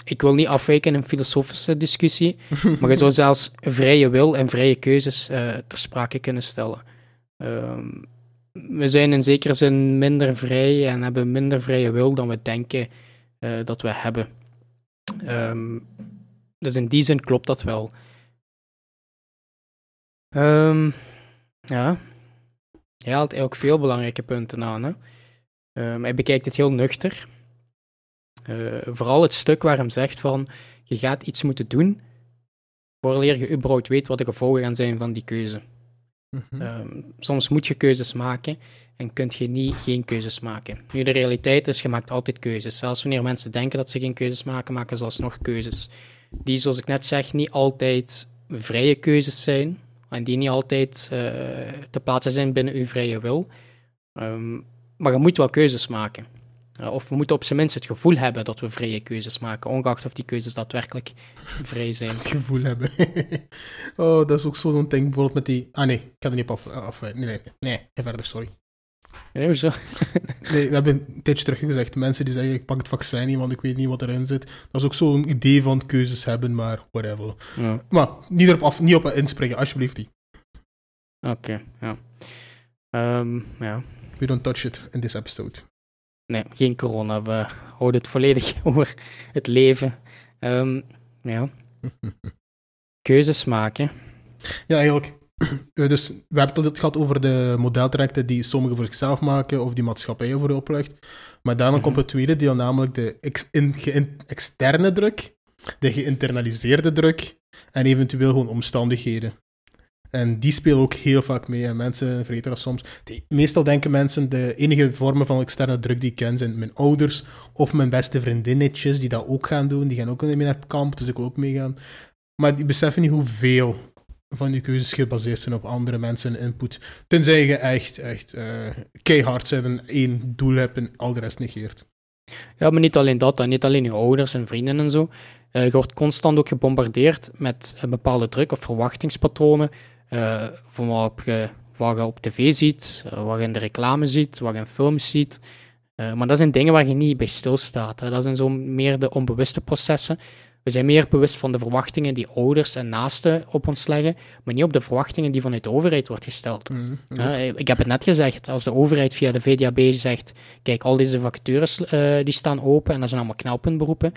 ik wil niet afwijken in een filosofische discussie, maar je zou zelfs vrije wil en vrije keuzes uh, ter sprake kunnen stellen. Um, we zijn in zekere zin minder vrij en hebben minder vrije wil dan we denken uh, dat we hebben. Um, dus in die zin klopt dat wel. Um, ja. Hij haalt eigenlijk veel belangrijke punten aan. Hè. Um, hij bekijkt het heel nuchter. Uh, vooral het stuk waar hem zegt van je gaat iets moeten doen vooraleer je überhaupt weet wat de gevolgen zijn van die keuze. Mm um, soms moet je keuzes maken en kun je niet geen keuzes maken. Nu, de realiteit is, je maakt altijd keuzes. Zelfs wanneer mensen denken dat ze geen keuzes maken, maken ze alsnog keuzes. Die, zoals ik net zeg, niet altijd vrije keuzes zijn. En die niet altijd uh, te plaatsen zijn binnen uw vrije wil. Um, maar je moet wel keuzes maken. Uh, of we moeten op zijn minst het gevoel hebben dat we vrije keuzes maken, ongeacht of die keuzes daadwerkelijk vrij zijn. Het gevoel hebben. oh, dat is ook zo'n ding, bijvoorbeeld met die... Ah nee, ik kan er niet op af... af nee, nee, nee, ga verder, sorry. Nee, hoezo? Nee, we hebben een tijdje terug gezegd, mensen die zeggen, ik pak het vaccin niet, want ik weet niet wat erin zit. Dat is ook zo'n idee van keuzes hebben, maar whatever. Ja, Maar niet erop af, niet op inspringen, alsjeblieft niet. Oké, ja. Ehm, ja. We don't touch it in this episode. Nee, geen corona. We houden het volledig over het leven. Ehm, ja. Keuzes maken. Ja, eigenlijk. Dus we hebben het gehad over de modeltrajecten die sommigen voor zichzelf maken of die maatschappijen voor oplegt. Maar daarna Mhm. komt het tweede deel, namelijk de ex- in- geïn- externe druk, de geïnternaliseerde druk en eventueel gewoon omstandigheden. En die spelen ook heel vaak mee. En mensen vergeten dat soms. Die- meestal denken mensen, de enige vormen van externe druk die ik ken zijn mijn ouders of mijn beste vriendinnetjes die dat ook gaan doen. Die gaan ook mee naar het kamp, dus ik wil ook meegaan. Maar die beseffen niet hoeveel van je keuzes gebaseerd zijn op andere mensen en input. Tenzij je echt, echt eh, keihard bent en één doel hebt en al de rest negeert. Ja, maar niet alleen dat, niet alleen je ouders en vrienden en zo. Eh, je wordt constant ook gebombardeerd met een bepaalde druk of verwachtingspatronen. Eh, van wat je, wat je op tv ziet, eh, wat je in de reclame ziet, wat je in films ziet. Eh, maar dat zijn dingen waar je niet bij stilstaat. Hè. Dat zijn zo meer de onbewuste processen. We zijn meer bewust van de verwachtingen die ouders en naasten op ons leggen, maar niet op de verwachtingen die vanuit de overheid wordt gesteld. Mm, Ja, ik heb het net gezegd, als de overheid via de VDAB zegt, kijk, al deze vacatures eh, die staan open en dat zijn allemaal knelpuntberoepen,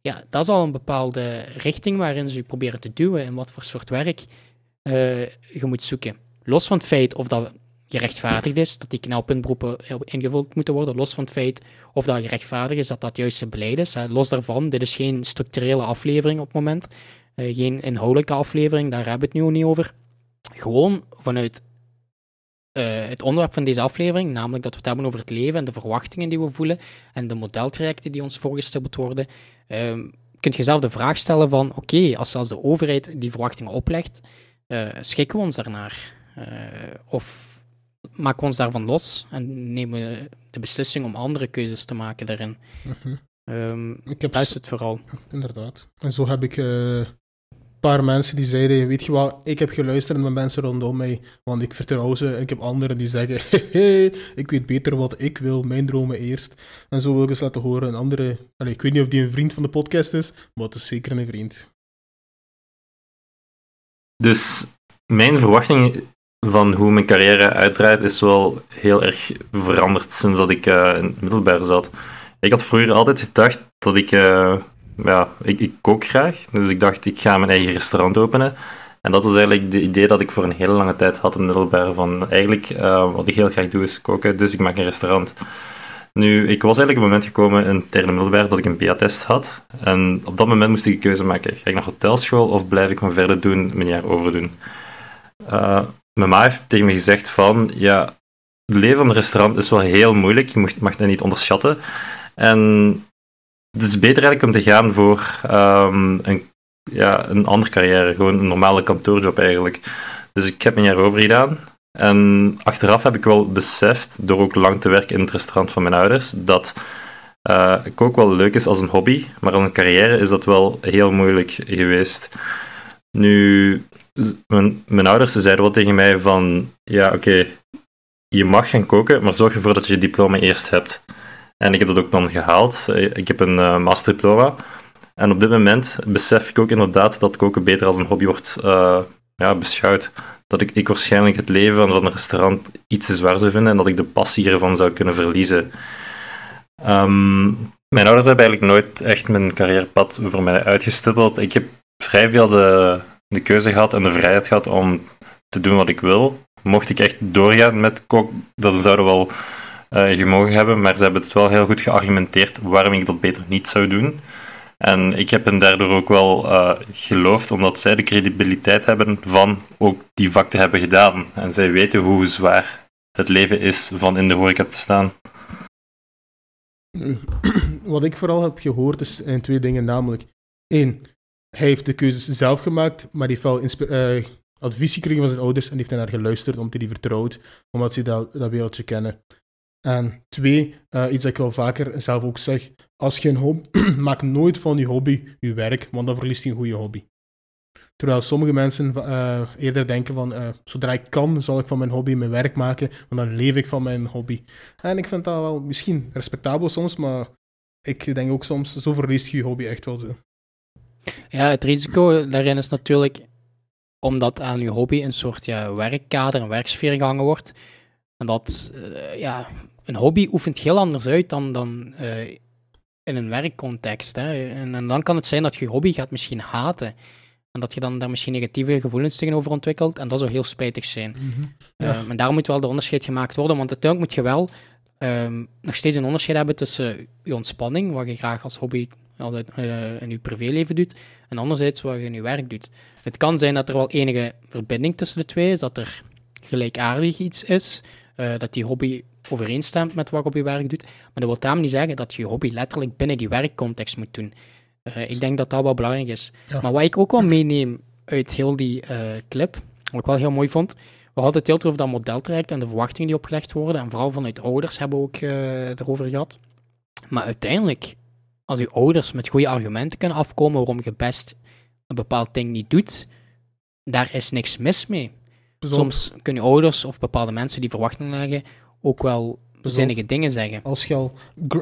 ja, dat is al een bepaalde richting waarin ze je proberen te duwen en wat voor soort werk eh, je moet zoeken. Los van het feit of dat gerechtvaardigd is, dat die knelpuntberoepen ingevuld moeten worden, los van het feit of dat gerechtvaardigd is, dat dat juiste beleid is. Hè. Los daarvan, dit is geen structurele aflevering op het moment, eh, geen inhoudelijke aflevering, daar hebben we het nu ook niet over. Gewoon vanuit eh, het onderwerp van deze aflevering, namelijk dat we het hebben over het leven en de verwachtingen die we voelen en de modeltrajecten die ons voorgesteld worden, ehm kunt je zelf de vraag stellen van, oké, als zelfs de overheid die verwachtingen oplegt, eh, schikken we ons daarnaar? Eh, of maken we ons daarvan los en nemen we de beslissing om andere keuzes te maken daarin? Ehm Ik heb dat is het vooral. Inderdaad. En zo heb ik eh, een paar mensen die zeiden, weet je wat, ik heb geluisterd naar mensen rondom mij, want ik vertrouw ze. En ik heb anderen die zeggen, ik weet beter wat ik wil, mijn dromen eerst. En zo wil ik eens laten horen een andere... Allee, ik weet niet of die een vriend van de podcast is, maar het is zeker een vriend. Dus mijn verwachting van hoe mijn carrière uitdraait is wel heel erg veranderd sinds dat ik eh, in het middelbaar zat. Ik had vroeger altijd gedacht dat ik, eh, ja, ik, ik kook graag, dus ik dacht ik ga mijn eigen restaurant openen. En dat was eigenlijk de idee dat ik voor een hele lange tijd had in het middelbaar. Van eigenlijk, eh, wat ik heel graag doe is koken, dus ik maak een restaurant. Nu, ik was eigenlijk op het moment gekomen in derde middelbaar dat ik een PA-test had. En op dat moment moest ik een keuze maken. Ga ik naar hotelschool of blijf ik gewoon verder doen, mijn jaar overdoen? Eh, mijn ma heeft tegen me gezegd van, ja, het leven van een restaurant is wel heel moeilijk. Je mag, dat niet onderschatten. En het is beter eigenlijk om te gaan voor ehm, een, ja, een andere carrière. Gewoon een normale kantoorjob eigenlijk. Dus ik heb mijn jaar over gedaan. En achteraf heb ik wel beseft, door ook lang te werken in het restaurant van mijn ouders, dat uh, kook wel leuk is als een hobby, maar als een carrière is dat wel heel moeilijk geweest. Nu, mijn, ouders zeiden wel tegen mij van, ja oké, je mag gaan koken, maar zorg ervoor dat je je diploma eerst hebt. En ik heb dat ook dan gehaald. Ik heb een uh, masterdiploma. En op dit moment besef ik ook inderdaad dat koken beter als een hobby wordt uh, ja, beschouwd. Dat ik, ik waarschijnlijk het leven van een restaurant iets te zwaar zou vinden en dat ik de passie ervan zou kunnen verliezen. Um, mijn ouders hebben eigenlijk nooit echt mijn carrièrepad voor mij uitgestippeld. Ik heb vrij veel de, de keuze gehad en de vrijheid gehad om te doen wat ik wil. Mocht ik echt doorgaan met kok, dan zouden wel uh, gemogen hebben, maar ze hebben het wel heel goed geargumenteerd waarom ik dat beter niet zou doen. En ik heb hen daardoor ook wel uh, geloofd, omdat zij de credibiliteit hebben van ook die vak te hebben gedaan. En zij weten hoe zwaar het leven is van in de horeca te staan. Wat ik vooral heb gehoord is in twee dingen, namelijk één, hij heeft de keuzes zelf gemaakt, maar die heeft wel uh, advies gekregen van zijn ouders en die heeft naar geluisterd omdat hij die vertrouwt, omdat ze dat, dat wereldje kennen. En twee, uh, iets dat ik wel vaker zelf ook zeg, als je een hobby, maak nooit van je hobby je werk, want dan verliest je een goede hobby. Terwijl sommige mensen eh, eerder denken van, eh, zodra ik kan, zal ik van mijn hobby mijn werk maken, want dan leef ik van mijn hobby. En ik vind dat wel misschien respectabel soms, maar ik denk ook soms, zo verliest je je hobby echt wel zo. Ja, het risico daarin is natuurlijk omdat aan je hobby een soort ja, werkkader, een werksfeer gehangen wordt. En dat, eh, ja, een hobby oefent heel anders uit dan, dan in een werkcontext. Hè. En, en dan kan het zijn dat je hobby gaat misschien haten. En dat je dan daar misschien negatieve gevoelens tegenover ontwikkelt. En dat zou heel spijtig zijn. Ja. Ehm, en daar moet wel de onderscheid gemaakt worden. Want uiteindelijk moet je wel ehm, nog steeds een onderscheid hebben tussen je ontspanning, wat je graag als hobby altijd, eh, in je privéleven doet, en anderzijds wat je in je werk doet. Het kan zijn dat er wel enige verbinding tussen de twee is, dat er gelijkaardig iets is, eh, dat die hobby overeenstemt met wat je op je werk doet. Maar dat wil daarom niet zeggen dat je je hobby letterlijk binnen die werkcontext moet doen. Eh, ik denk dat dat wel belangrijk is. Ja. Maar wat ik ook wel meeneem uit heel die eh, clip, wat ik wel heel mooi vond, we hadden het heel veel over dat modeltraject en de verwachtingen die opgelegd worden. En vooral vanuit ouders hebben we ook eh, erover gehad. Maar uiteindelijk, als je ouders met goede argumenten kunnen afkomen waarom je best een bepaald ding niet doet, daar is niks mis mee. Soms kunnen ouders of bepaalde mensen die verwachtingen leggen ook wel zinnige dingen zeggen. Als je al...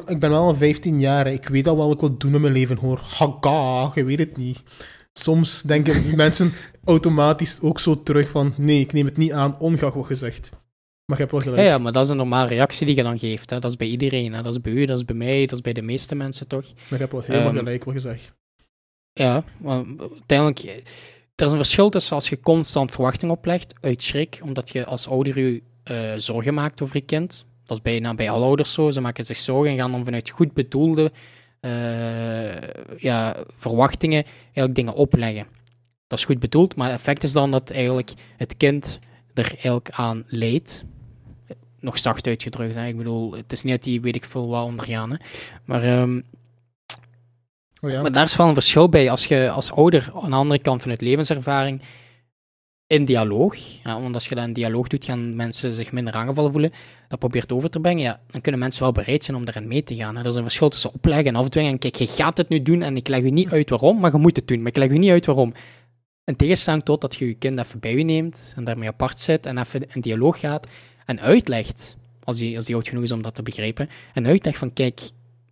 Ik ben wel al 15 jaar, ik weet al wat ik wil doen in mijn leven, hoor. Haga, je weet het niet. Soms denken mensen automatisch ook zo terug van, nee, ik neem het niet aan, ongeacht wat gezegd. Maar je hebt wel gelijk. ja, maar dat is een normale reactie die je dan geeft. Hè. Dat is bij iedereen. Hè. Dat is bij u, dat is bij mij, dat is bij de meeste mensen toch. Maar je hebt wel helemaal Ehm, gelijk wat je zegt. Ja, maar uiteindelijk, er is een verschil tussen als je constant verwachting oplegt uit schrik, omdat je als ouder je eh, zorgen maakt over je kind. Dat is bijna bij alle ouders zo. Ze maken zich zorgen en gaan dan vanuit goed bedoelde eh, ja, verwachtingen eigenlijk dingen opleggen. Dat is goed bedoeld, maar het effect is dan dat eigenlijk het kind er eigenlijk aan leidt. Nog zacht uitgedrukt, hè. ik bedoel, het is niet dat die weet ik veel wat ondergaan, hè. maar ehm, Oh ja. maar daar is wel een verschil bij. Als je als ouder aan de andere kant van het levenservaring in dialoog, ja, want als je dat in dialoog doet, gaan mensen zich minder aangevallen voelen, dat probeert over te brengen, ja, dan kunnen mensen wel bereid zijn om daarin mee te gaan. Er is een verschil tussen opleggen en afdwingen. En kijk, je gaat het nu doen en ik leg u niet uit waarom, maar je moet het doen. Maar ik leg u niet uit waarom. In tegenstelling tot dat je je kind even bij je neemt en daarmee apart zit en even in dialoog gaat en uitlegt, als die, als die oud genoeg is om dat te begrijpen, en uitlegt van, kijk,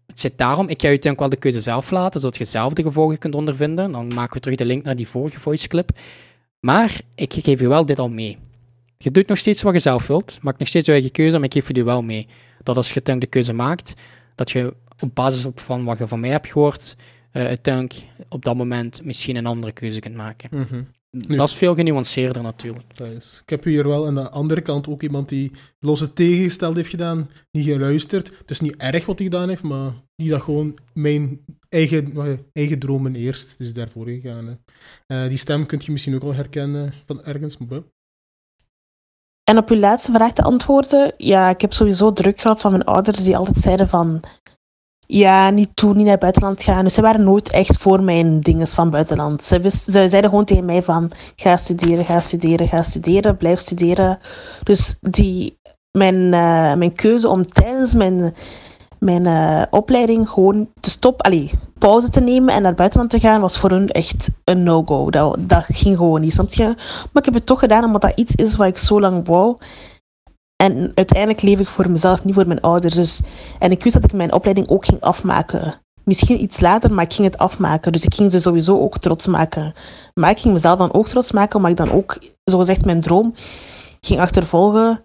het zit daarom, ik ga je uiteindelijk wel de keuze zelf laten, zodat je zelf de gevolgen kunt ondervinden. Dan maken we terug de link naar die vorige voice clip. Maar ik geef je wel dit al mee. Je doet nog steeds wat je zelf wilt, maak nog steeds je eigen keuze, maar ik geef je die wel mee. Dat als je uiteindelijk de keuze maakt, dat je op basis op van wat je van mij hebt gehoord, eh uiteindelijk op dat moment misschien een andere keuze kunt maken. Mhm. Nu- Dat is veel genuanceerder natuurlijk. Dat is. Ik heb hier wel aan de andere kant ook iemand die losse tegengesteld heeft gedaan, niet geluisterd. Het is niet erg wat hij gedaan heeft, maar die dat gewoon mijn eigen, eh, eigen dromen eerst, dus daarvoor gegaan. Eh, die stem kun je misschien ook wel herkennen van ergens. En op uw laatste vraag te antwoorden, ja, ik heb sowieso druk gehad van mijn ouders die altijd zeiden van, ja, niet toe, niet naar het buitenland gaan. Dus ze waren nooit echt voor mijn dinges van buitenland. Ze zeiden gewoon tegen mij van, ga studeren, ga studeren, ga studeren, blijf studeren. Dus die, mijn, eh, mijn keuze om tijdens mijn, mijn eh, opleiding gewoon te stoppen, allee, pauze te nemen en naar buitenland te gaan, was voor hun echt een no-go. Dat, dat ging gewoon niet, snap je? Maar ik heb het toch gedaan omdat dat iets is wat ik zo lang wou. En uiteindelijk leef ik voor mezelf, niet voor mijn ouders. Dus, en ik wist dat ik mijn opleiding ook ging afmaken. Misschien iets later, maar ik ging het afmaken. Dus ik ging ze sowieso ook trots maken. Maar ik ging mezelf dan ook trots maken, omdat ik dan ook, zogezegd, mijn droom ging achtervolgen.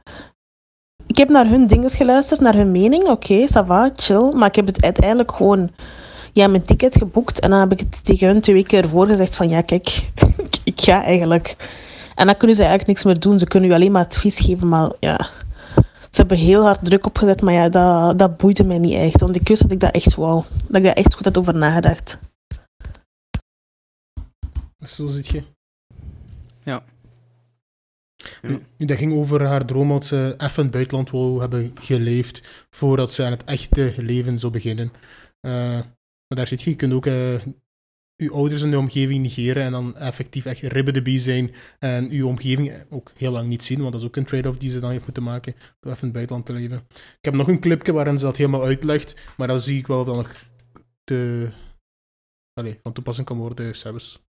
Ik heb naar hun dingen geluisterd, naar hun mening. Oké, ça va, chill. Maar ik heb het uiteindelijk gewoon ja, mijn ticket geboekt. En dan heb ik het tegen hun twee weken ervoor gezegd van ja, kijk, ik- ik ga eigenlijk. En dan kunnen ze eigenlijk niks meer doen. Ze kunnen u alleen maar advies geven, maar ja. Ze hebben heel hard druk opgezet, maar ja, dat, dat boeide mij niet echt. Want ik wist dat ik dat echt wou. Dat ik daar echt goed had over nagedacht. Zo zit je. Ja. Nu, dat ging over haar droom dat ze even in het buitenland wou hebben geleefd voordat ze aan het echte leven zou beginnen. Eh, maar daar zit je, je kunt ook eh, je ouders en de omgeving negeren en dan effectief echt ribbedebie zijn en je omgeving ook heel lang niet zien, want dat is ook een trade-off die ze dan heeft moeten maken door even in het buitenland te leven. Ik heb nog een clipje waarin ze dat helemaal uitlegt, maar dat zie ik wel dat nog te, allee, van toepassing kan worden zelfs.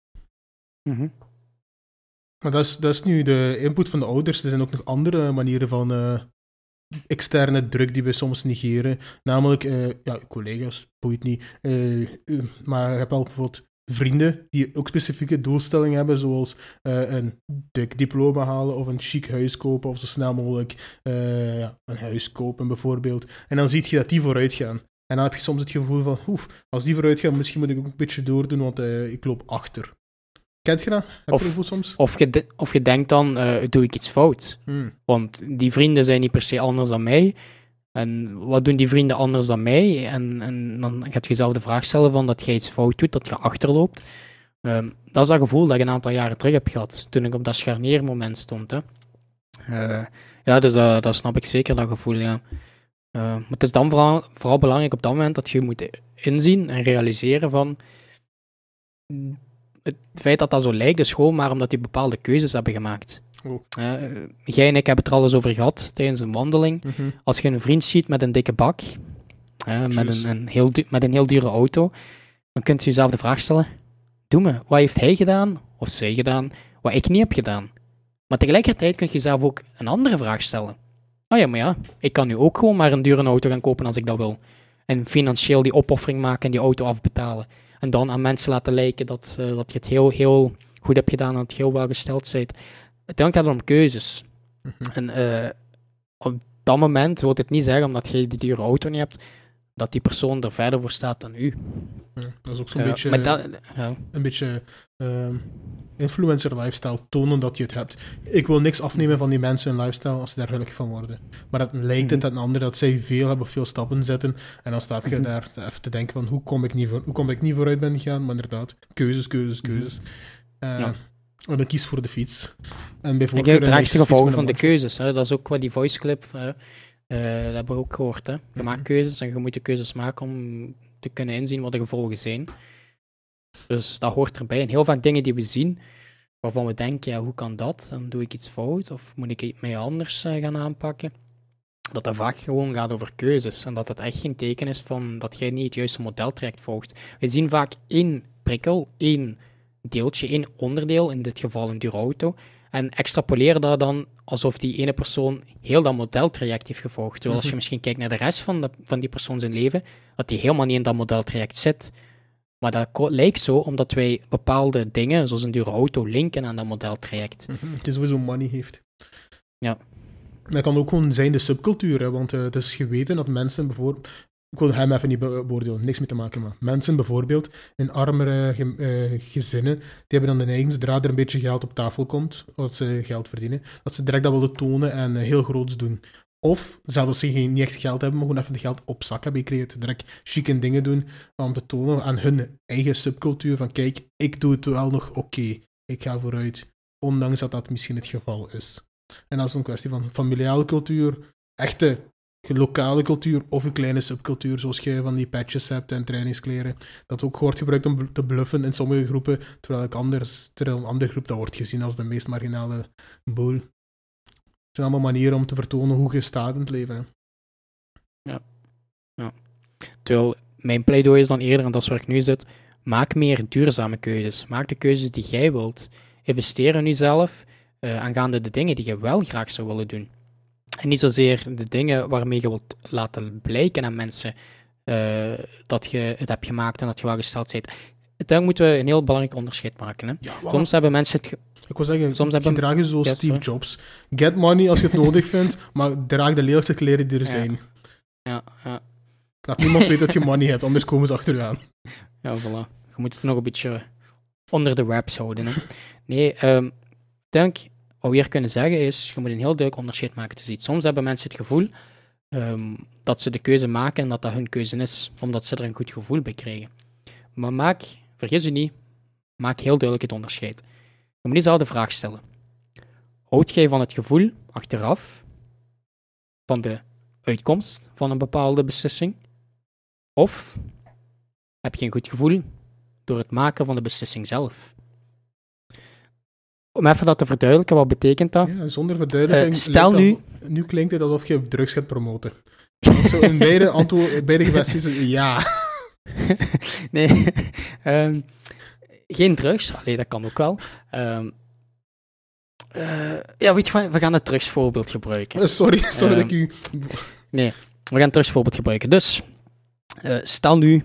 Maar dat is, dat is nu de input van de ouders. Er zijn ook nog andere manieren van eh, externe druk die we soms negeren. Namelijk, eh, ja, collega's, boeit niet. eh, maar je hebt wel bijvoorbeeld vrienden die ook specifieke doelstellingen hebben, zoals een dik diploma halen of een chic huis kopen of zo snel mogelijk ja, een huis kopen bijvoorbeeld. En dan zie je dat die vooruit gaan. En dan heb je soms het gevoel van, oef, als die vooruit gaan, misschien moet ik ook een beetje doordoen, want ik loop achter. Kent je dat? Heb je Of- gevoel soms? Of je, de- of je denkt dan, eh, doe ik iets fout? Hmm. Want die vrienden zijn niet per se anders dan mij. En wat doen die vrienden anders dan mij? En, en dan gaat je jezelf de vraag stellen van dat je iets fout doet, dat je achterloopt. Ehm, dat is dat gevoel dat ik een aantal jaren terug heb gehad, toen ik op dat scharniermoment stond. Hè. Eh, ja, dus dat, dat snap ik zeker, dat gevoel, ja. Eh, maar het is dan vooral, vooral belangrijk op dat moment dat je moet inzien en realiseren van het feit dat dat zo lijkt is gewoon maar omdat die bepaalde keuzes hebben gemaakt. Jij en ik hebben het er al eens over gehad tijdens een wandeling. Mhm. Als je een vriend ziet met een dikke bak, met, een, een heel met een heel dure auto, dan kunt je jezelf de vraag stellen: Doe me, wat heeft hij gedaan of zij gedaan, wat ik niet heb gedaan? Maar tegelijkertijd kun je jezelf ook een andere vraag stellen. Oh ja, maar ja, ik kan nu ook gewoon maar een dure auto gaan kopen als ik dat wil. En financieel die opoffering maken en die auto afbetalen. En dan aan mensen laten lijken dat, eh, dat je het heel, heel goed hebt gedaan en dat je heel welgesteld bent. Uiteindelijk gaat het om keuzes. Mhm. En eh, op dat moment wil het niet zeggen, omdat je die dure auto niet hebt, dat die persoon er verder voor staat dan u. Ja, dat is ook zo'n Ja, beetje, maar dat, ja. een beetje ehm, influencer lifestyle, tonen dat je het hebt. Ik wil niks afnemen van die mensen hun lifestyle als ze daar gelukkig van worden. Maar dat lijkt het Mhm. aan anderen dat zij veel hebben, veel stappen zetten. En dan staat je Mhm. daar even te denken van hoe kom ik niet, voor, hoe kom ik niet vooruit ben gegaan. Maar inderdaad, keuzes, keuzes, keuzes. Eh, Mhm. En dan kies voor de fiets. En Ik bijvoorbeeld heb een de gevolgen van de keuzes. Hè. Dat is ook wat die voice clip, eh, eh, dat hebben we ook gehoord. Hè. Je Mhm. maakt keuzes en je moet de keuzes maken om te kunnen inzien wat de gevolgen zijn. Dus dat hoort erbij. En heel vaak dingen die we zien, waarvan we denken, ja, hoe kan dat? Dan doe ik iets fout of moet ik het mij anders eh, gaan aanpakken? Dat dat vaak gewoon gaat over keuzes en dat het echt geen teken is van dat jij niet het juiste modeltraject volgt. We zien vaak één prikkel, één deeltje, één onderdeel, in dit geval een dure auto, en extrapoleren dat dan alsof die ene persoon heel dat modeltraject heeft gevolgd. Terwijl als je Mhm. misschien kijkt naar de rest van, de, van die persoon zijn leven, dat die helemaal niet in dat modeltraject zit. Maar dat lijkt zo omdat wij bepaalde dingen, zoals een dure auto, linken aan dat modeltraject. Mhm, Het is sowieso money heeft. Ja. Dat kan ook gewoon zijn de subcultuur, hè, want eh, het is geweten dat mensen bijvoorbeeld... Ik wil hem even niet be- beoordelen, niks mee te maken, maar mensen bijvoorbeeld in armere eh, gezinnen, die hebben dan de neiging, zodra er een beetje geld op tafel komt, dat ze geld verdienen, dat ze direct dat willen tonen en eh, heel groots doen. Of, zelfs als ze geen, niet echt geld hebben, maar gewoon even de geld op zak hebben gekregen, direct chique dingen doen om te tonen aan hun eigen subcultuur van kijk, ik doe het wel nog oké, ik ga vooruit, ondanks dat dat misschien het geval is. En dat is een kwestie van familiale cultuur, echte lokale cultuur of een kleine subcultuur, zoals je van die patches hebt en trainingskleren. Dat ook wordt gebruikt om te bluffen in sommige groepen, terwijl, ik anders, terwijl een andere groep dat wordt gezien als de meest marginale boel. Het zijn allemaal manieren om te vertonen hoe je staat in het leven. hè. Terwijl mijn pleidooi is dan eerder, en dat is waar ik nu zit, maak meer duurzame keuzes. Maak de keuzes die jij wilt. Investeer in jezelf eh, aangaande de dingen die je wel graag zou willen doen. En niet zozeer de dingen waarmee je wilt laten blijken aan mensen eh, dat je het hebt gemaakt en dat je wel gesteld bent. Uiteindelijk moeten we een heel belangrijk onderscheid maken. Hè. Ja? Soms hebben mensen het... Ik wil zeggen, Soms hebben- gedraag je zoals Ja, Steve. Jobs. Get money als je het nodig vindt, maar draag de lelijkste kleren die er zijn. Ja, ja, Dat niemand weet dat je money hebt, anders komen ze achter je aan. Ja, voilà. Je moet het nog een beetje onder de wraps houden. Hè. Nee, ehm denk, wat we hier kunnen zeggen is, je moet een heel duidelijk onderscheid maken tussen iets. Soms hebben mensen het gevoel ehm, dat ze de keuze maken en dat dat hun keuze is, omdat ze er een goed gevoel bij krijgen. Maar maak, vergis je niet, maak heel duidelijk het onderscheid. Je moet jezelf de vraag stellen. Houd jij van het gevoel, achteraf, van de uitkomst van een bepaalde beslissing? Of heb je een goed gevoel door het maken van de beslissing zelf. Om even dat te verduidelijken, wat betekent dat? Ja, zonder verduidelijking. Eh, stel als- nu klinkt het alsof je drugs gaat promoten. Zo in beide, beide kwesties, ja. nee, ehm, geen drugs, Allee, dat kan ook wel. Ehm, Eh, ja, weet je wat? We gaan het drugsvoorbeeld gebruiken. Eh, sorry, sorry Ehm, dat ik u... We gaan het drugsvoorbeeld gebruiken. Dus, eh, stel nu,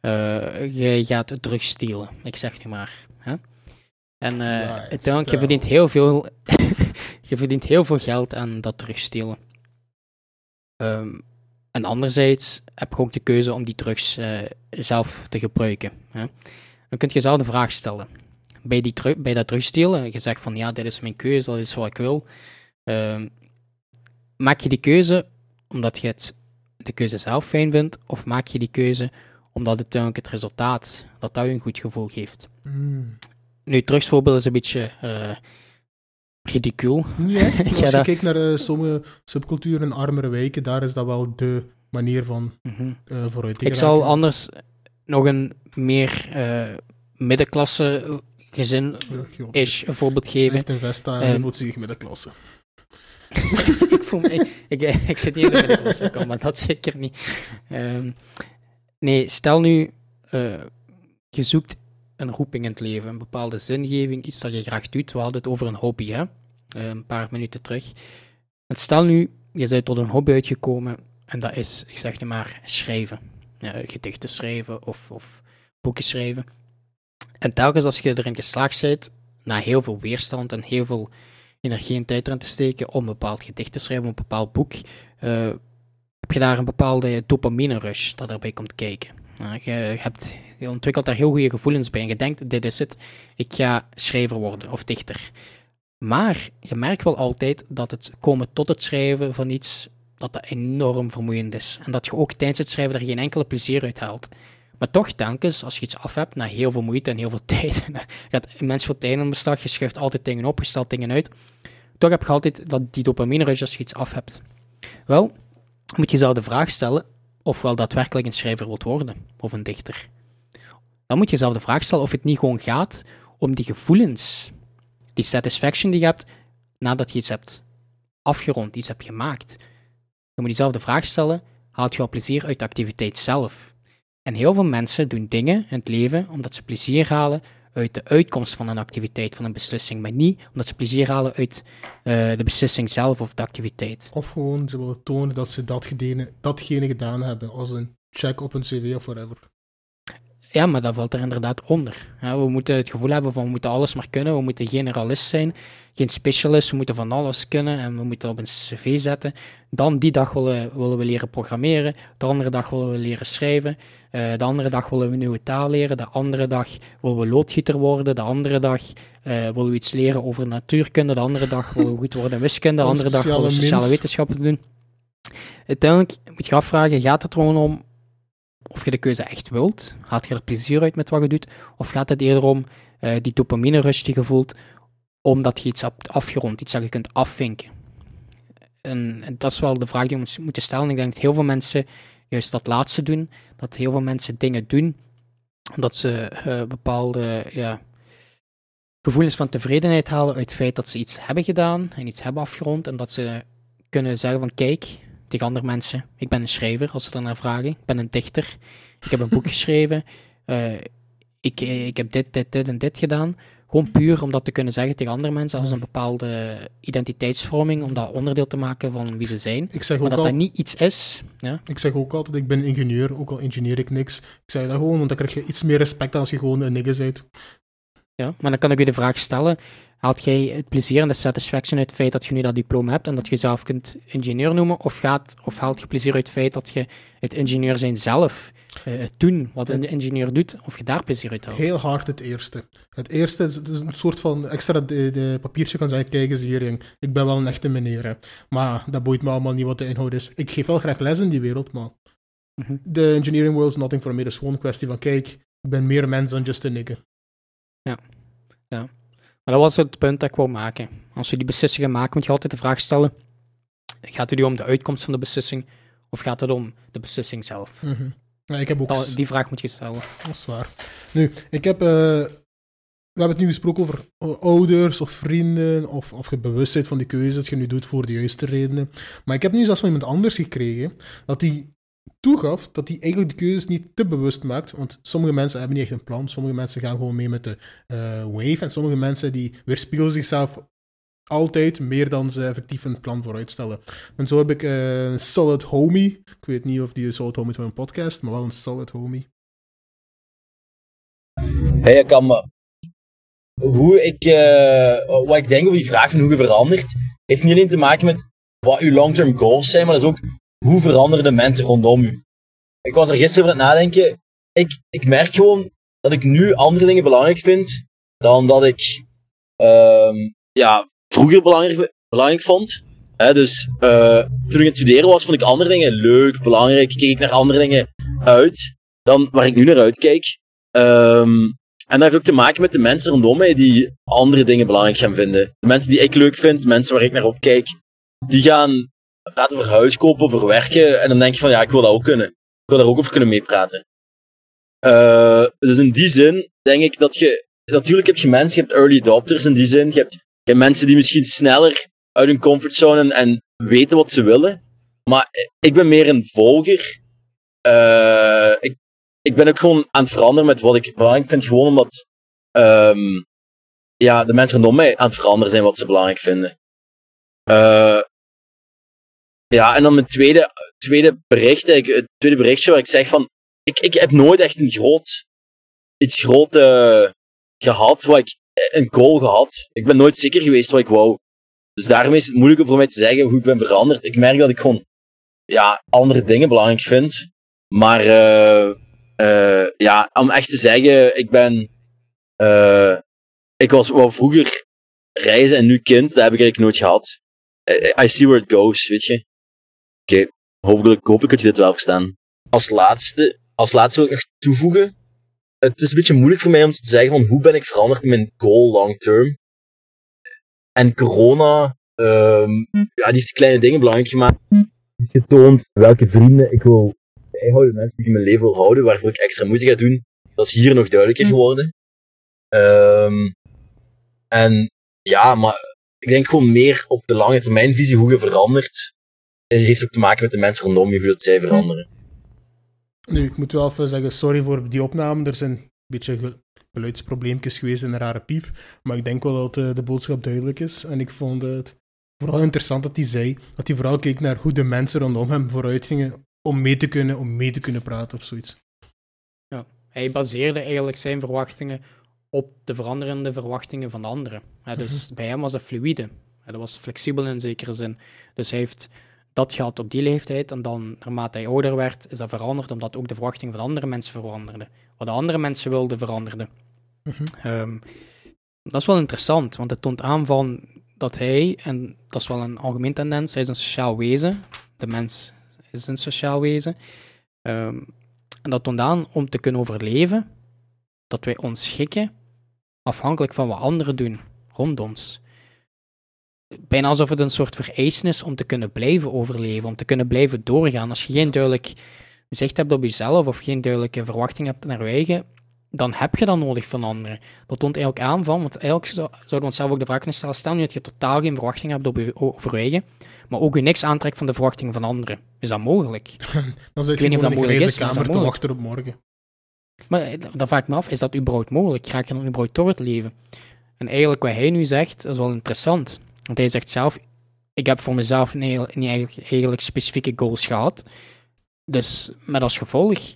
eh je gaat drugs stelen. Ik zeg nu maar. Hè? En uiteindelijk, je verdient, heel veel, je verdient heel veel geld aan dat drugs stelen. Ehm, en anderzijds heb je ook de keuze om die drugs eh, zelf te gebruiken. Hè? Dan kun je jezelf de vraag stellen. Bij, die bij dat drugsstelen, je zegt van ja, dit is mijn keuze, dat is wat ik wil. Ehm, maak je die keuze omdat je het, de keuze zelf fijn vindt, of maak je die keuze omdat uiteindelijk het resultaat, dat dat je een goed gevoel geeft? Hmm. Nu, het drugsvoorbeeld is een beetje eh ridicuul. Echt. Als je dat- kijkt naar eh, sommige subculturen en armere wijken, daar is dat wel de manier van vooruit te Ik zal anders nog een meer middenklasse gezin Ja, is een voorbeeld geven. heeft een vest aan en voelt zich middenklasse. ik, voel me, ik, ik, ik zit niet in de middenklasse, kom, maar dat zeker niet. Ehm, nee, stel nu, je zoekt een roeping in het leven, een bepaalde zingeving, iets dat je graag doet. We hadden het over een hobby, hè? Eh, een paar minuten terug. Stel nu, je bent tot een hobby uitgekomen en dat is, ik zeg nu maar, schrijven. Ja, gedichten schrijven of, of boeken schrijven. En telkens als je erin geslaagd bent, na heel veel weerstand en heel veel energie en tijd erin te steken om een bepaald gedicht te schrijven, een bepaald boek, eh, heb je daar een bepaalde dopamine rush dat erbij komt kijken. Je, hebt, je ontwikkelt daar heel goede gevoelens bij en je denkt, dit is het, ik ga schrijver worden of dichter. Maar je merkt wel altijd dat het komen tot het schrijven van iets, dat dat enorm vermoeiend is. En dat je ook tijdens het schrijven er geen enkele plezier uit haalt. Maar toch, telkens, als je iets af hebt, na heel veel moeite en heel veel tijd, gaat immens veel tijd in beslag, je schuift altijd dingen op, je stelt dingen uit, toch heb je altijd dat, die dopamine rush als je iets af hebt. Wel, moet je jezelf de vraag stellen of wel daadwerkelijk een schrijver wilt worden, of een dichter. Dan moet je jezelf de vraag stellen of het niet gewoon gaat om die gevoelens, die satisfaction die je hebt nadat je iets hebt afgerond, iets hebt gemaakt. Je moet jezelf de vraag stellen, haalt je wel plezier uit de activiteit zelf? En heel veel mensen doen dingen in het leven omdat ze plezier halen uit de uitkomst van een activiteit, van een beslissing, maar niet omdat ze plezier halen uit eh, de beslissing zelf of de activiteit. Of gewoon ze willen tonen dat ze datgene, datgene gedaan hebben, als een check op een cv of whatever. Ja, maar dat valt er inderdaad onder. Ja, we moeten het gevoel hebben van we moeten alles maar kunnen, we moeten generalist zijn, geen specialist, we moeten van alles kunnen en we moeten op een cv zetten. Dan die dag willen, willen we leren programmeren, de andere dag willen we leren schrijven, eh, de andere dag willen we een nieuwe taal leren, de andere dag willen we loodgieter worden, de andere dag eh, willen we iets leren over natuurkunde, de andere dag willen we goed worden in wiskunde, de andere dag willen we sociale sociale mens. wetenschappen doen. Uiteindelijk moet je afvragen, gaat het er gewoon om of je de keuze echt wilt? Haalt je er plezier uit met wat je doet? Of gaat het eerder om eh, die dopamine rush die je voelt, omdat je iets hebt afgerond, iets dat je kunt afvinken? En, en dat is wel de vraag die we moet- moeten stellen. Ik denk dat heel veel mensen juist dat laatste doen. Dat heel veel mensen dingen doen omdat ze eh, bepaalde ja, gevoelens van tevredenheid halen uit het feit dat ze iets hebben gedaan en iets hebben afgerond. En dat ze kunnen zeggen van kijk, tegen andere mensen, ik ben een schrijver, als ze daarnaar vragen. Ik ben een dichter. Ik heb een boek geschreven. eh, ik, ik heb dit, dit, dit en dit gedaan. Gewoon puur om dat te kunnen zeggen tegen andere mensen als een bepaalde identiteitsvorming, om dat onderdeel te maken van wie ze zijn. Ik zeg ook, dat dat al, niet iets is. Ja? ik zeg ook altijd, ik ben ingenieur, ook al ingenieer ik niks. Ik zeg dat gewoon, want dan krijg je iets meer respect dan als je gewoon een nigger bent. Ja, maar dan kan ik u de vraag stellen: haalt jij het plezier en de satisfaction uit het feit dat je nu dat diploma hebt en dat je jezelf kunt ingenieur noemen? Of, gaat, of haalt je plezier uit het feit dat je het ingenieur zijn zelf, eh, het doen wat een ingenieur doet, of je daar plezier uit haalt? Heel hard het eerste. Het eerste is, een soort van extra de, de papiertje kan zeggen, kijk eens hier, ik ben wel een echte meneer. Hè. Maar dat boeit me allemaal niet wat de inhoud is. Ik geef wel graag les in die wereld, maar Mhm. de engineering world is nothing for me. Het is gewoon een kwestie van, kijk, ik ben meer mens dan just a nigger. Maar dat was het punt dat ik wou maken. Als je die beslissingen maakt, moet je altijd de vraag stellen: gaat het nu om de uitkomst van de beslissing, of gaat het om de beslissing zelf? Mhm. Ja, ik heb ook... Dat- die vraag moet je stellen. Dat is waar. Nu, ik heb... eh, we hebben het nu gesproken over ouders of vrienden of, of je bewust bent van die keuze dat je nu doet voor de juiste redenen. Maar ik heb nu zelfs van iemand anders gekregen dat die toegaf dat hij eigenlijk de keuzes niet te bewust maakt. Want sommige mensen hebben niet echt een plan. Sommige mensen gaan gewoon mee met de eh, wave. En sommige mensen die weerspiegelen zichzelf altijd meer dan ze effectief een plan vooruitstellen. En zo heb ik eh, een solid homie. Ik weet niet of die solid homie is van een podcast, maar wel een solid homie. Hey, me. Hoe ik, eh, wat ik denk over die vraag van hoe je verandert, heeft niet alleen te maken met wat uw long-term goals zijn, maar dat is ook hoe veranderen de mensen rondom u. Ik was er gisteren over het nadenken. Ik, ik merk gewoon dat ik nu andere dingen belangrijk vind dan dat ik ehm, ja, vroeger belangrijk, belangrijk vond. Dus eh, toen ik aan het studeren was, vond ik andere dingen leuk, belangrijk. Keek ik naar andere dingen uit dan waar ik nu naar uitkijk. Ehm, en dat heeft ook te maken met de mensen rondom mij die andere dingen belangrijk gaan vinden. De mensen die ik leuk vind, de mensen waar ik naar opkijk, die gaan praten over huis kopen, over werken. En dan denk je van, ja, ik wil dat ook kunnen. Ik wil daar ook over kunnen meepraten. Uh, dus in die zin denk ik dat je... Natuurlijk heb je mensen, je hebt early adopters in die zin. Je hebt, mensen die misschien sneller uit hun comfortzone en, en weten wat ze willen. Maar ik ben meer een volger. Uh, ik, ik ben ook gewoon aan het veranderen met wat ik belangrijk vind. Gewoon omdat um, ja, de mensen rondom mij aan het veranderen zijn wat ze belangrijk vinden. Uh, ja, en dan mijn tweede, tweede bericht, het tweede berichtje waar ik zeg van, ik, ik heb nooit echt een groot, iets groot uh, gehad, wat ik, een goal gehad. Ik ben nooit zeker geweest wat ik wou. Dus daarmee is het moeilijk voor mij te zeggen hoe ik ben veranderd. Ik merk dat ik gewoon, ja, andere dingen belangrijk vind. Maar, uh, ja, om echt te zeggen, ik ben, ik was wel vroeger reizen en nu kind, dat heb ik eigenlijk nooit gehad. I see where it goes, weet je. Oké, okay. hopelijk, ik dat je dit wel verstaan. Als laatste, als laatste wil ik nog toevoegen. Het is een beetje moeilijk voor mij om te zeggen van hoe ben ik veranderd in mijn goal long term. En corona, um, ja, die heeft kleine dingen belangrijk gemaakt. Het getoond welke vrienden ik wil bijhouden, mensen die ik in mijn leven wil houden, waarvoor ik extra moeite ga doen. Dat is hier nog duidelijker geworden. Um, en ja, maar ik denk gewoon meer op de lange termijn visie hoe je verandert. Heeft ook te maken met de mensen rondom je, hoe dat zij veranderen. Nu, ik moet wel even zeggen, sorry voor die opname. Er zijn een beetje geluidsprobleempjes geweest en een rare piep. Maar ik denk wel dat de, de boodschap duidelijk is. En ik vond het vooral interessant dat hij zei dat hij vooral keek naar hoe de mensen rondom hem vooruit gingen om mee te kunnen, om mee te kunnen praten of zoiets. Ja, hij baseerde eigenlijk zijn verwachtingen op de veranderende verwachtingen van de anderen. Ja, dus mm-hmm. bij hem was dat fluïde. Ja, dat was flexibel in zekere zin. Dus hij heeft dat gehad op die leeftijd. En dan, naarmate hij ouder werd, is dat veranderd, omdat ook de verwachtingen van andere mensen veranderden. Wat de andere mensen wilden, veranderde. Mhm. Um, dat is wel interessant, want het toont aan van dat hij, en dat is wel een algemeen tendens, hij is een sociaal wezen. De mens is een sociaal wezen. Um, en dat toont aan om te kunnen overleven, dat wij ons schikken afhankelijk van wat anderen doen rond ons bijna alsof het een soort vereisten is om te kunnen blijven overleven, om te kunnen blijven doorgaan. Als je geen duidelijk zicht hebt op jezelf of geen duidelijke verwachting hebt naar je eigen, dan heb je dat nodig van anderen. Dat toont eigenlijk aan van, want eigenlijk zouden we onszelf ook de vraag kunnen stellen, stel nu dat je totaal geen verwachting hebt op je, over je eigen, maar ook je niks aantrekt van de verwachtingen van anderen. Is dat mogelijk? dan zit je in de kamer te wachten op morgen. Maar dan vraag ik me af, is dat überhaupt mogelijk? Ga je dan überhaupt door het leven? En eigenlijk wat hij nu zegt, is wel interessant. Want hij zegt zelf, ik heb voor mezelf niet, eigenlijk, specifieke goals gehad. Dus met als gevolg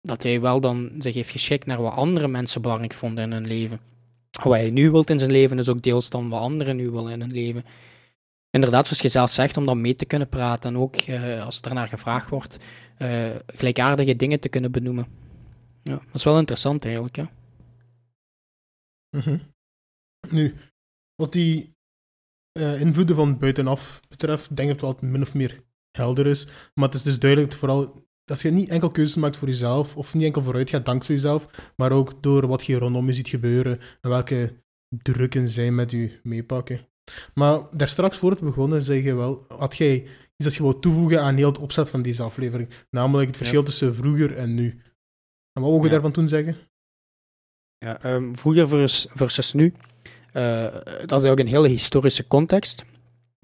dat hij wel dan zich heeft geschikt naar wat andere mensen belangrijk vonden in hun leven. Wat hij nu wilt in zijn leven is ook deels dan wat anderen nu willen in hun leven. Inderdaad, zoals je zelf zegt, om dan mee te kunnen praten en ook, uh, als naar gevraagd wordt, uh, gelijkaardige dingen te kunnen benoemen. Ja, dat is wel interessant eigenlijk, ja. Mm. Nu, wat die uh, invloeden van buitenaf betreft, denk ik dat het wel min of meer helder is. Maar het is dus duidelijk vooral dat je niet enkel keuzes maakt voor jezelf, of niet enkel vooruit gaat dankzij jezelf, maar ook door wat je rondom je ziet gebeuren en welke drukken zij met je meepakken. Maar daar straks voor het begonnen zeg je wel, had jij iets dat je wou toevoegen aan heel het opzet van deze aflevering, namelijk het verschil tussen vroeger en nu. En wat mogen we ja. daarvan toen zeggen? Ja, um, vroeger versus, versus nu. Uh, dat is eigenlijk een hele historische context.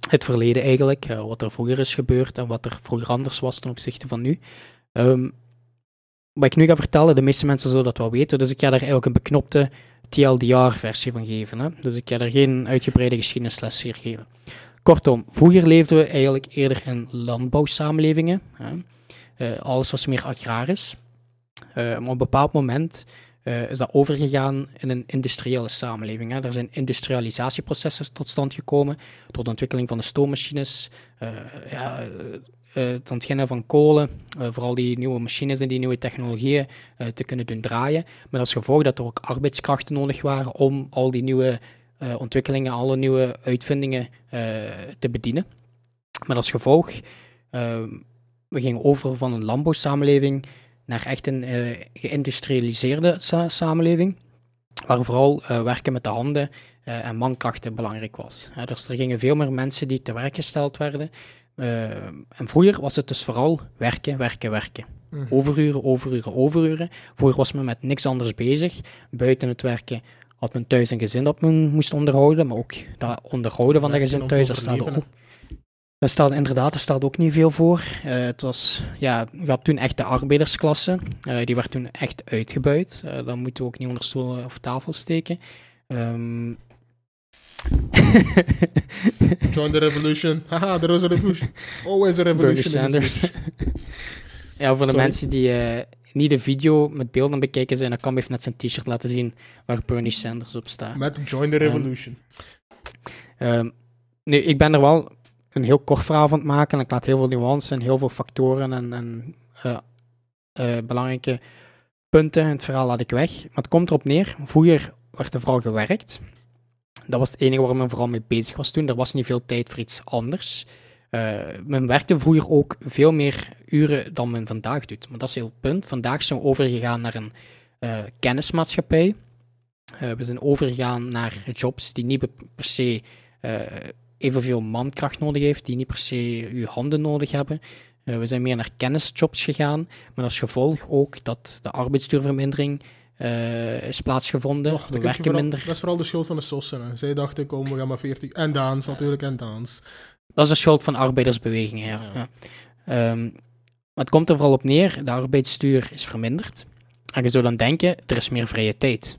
Het verleden eigenlijk, uh, wat er vroeger is gebeurd en wat er vroeger anders was ten opzichte van nu. Um, wat ik nu ga vertellen, de meeste mensen zullen dat wel weten, dus ik ga daar eigenlijk een beknopte TLDR-versie van geven. Hè? Dus ik ga er geen uitgebreide geschiedenisles hier geven. Kortom, vroeger leefden we eigenlijk eerder in landbouwsamenlevingen. Hè? Eh, alles was meer agrarisch. Eh, maar op een bepaald moment eh, is dat overgegaan in een industriële samenleving. Hè. Er zijn industrialisatieprocessen tot stand gekomen door de ontwikkeling van de stoommachines, uh, ja, uh, het ontginnen van kolen, vooral die nieuwe machines en die nieuwe technologieën te kunnen doen draaien. Met als gevolg dat er ook arbeidskrachten nodig waren om al die nieuwe ontwikkelingen, alle nieuwe uitvindingen te bedienen. Met als gevolg, we gingen over van een landbouwsamenleving naar echt een uh, geïndustrialiseerde sa samenleving, waar vooral uh, werken met de handen uh, en mankrachten belangrijk was. dus er gingen veel meer mensen die te werk gesteld werden. en vroeger was het dus vooral werken, werken, werken. Mm. Overuren, overuren, overuren. Vroeger was men met niks anders bezig. Buiten het werken had men thuis een gezin dat men moest onderhouden, maar ook dat onderhouden van dat gezin thuis, dat staat ook er staat inderdaad, er staat ook niet veel voor. Uh, het was, ja, je had toen echt de arbeidersklasse. Uh, die werd toen echt uitgebuit. Uh, dat moeten we ook niet onder stoelen of tafel steken. Um... Join the revolution. Haha, there was a revolution. Always a revolution. Bernie Sanders. ja, voor de mensen die niet de video met beelden bekijken zijn, dan kan even net zijn t-shirt laten zien waar Bernie Sanders op staat. Met Join the revolution. Um, um, nu, ik ben er wel een heel kort verhaal van het maken. En ik laat heel veel nuances en heel veel factoren en, en uh, uh, belangrijke punten in het verhaal laat ik weg. Maar het komt erop neer, vroeger werd er vooral gewerkt. Dat was het enige waar men vooral mee bezig was toen. Er was niet veel tijd voor iets anders. Uh, men werkte vroeger ook veel meer uren dan men vandaag doet. Maar dat is heel punt. Vandaag zijn we overgegaan naar een kennismaatschappij. we zijn overgegaan naar jobs die niet per se evenveel mankracht nodig heeft, die niet per se uw handen nodig hebben. Uh, we zijn meer naar kennisjobs gegaan, maar als gevolg ook dat de arbeidsduurvermindering uh, is plaatsgevonden. Och, we werken vooral, minder. Dat is vooral de schuld van de sossen. Zij dachten, kom, we gaan maar 40... En Daans, natuurlijk, en Daans. Dat is de schuld van arbeidersbewegingen, ja. ja. Um, maar het komt er vooral op neer, de arbeidsduur is verminderd. En je zou dan denken, er is meer vrije tijd.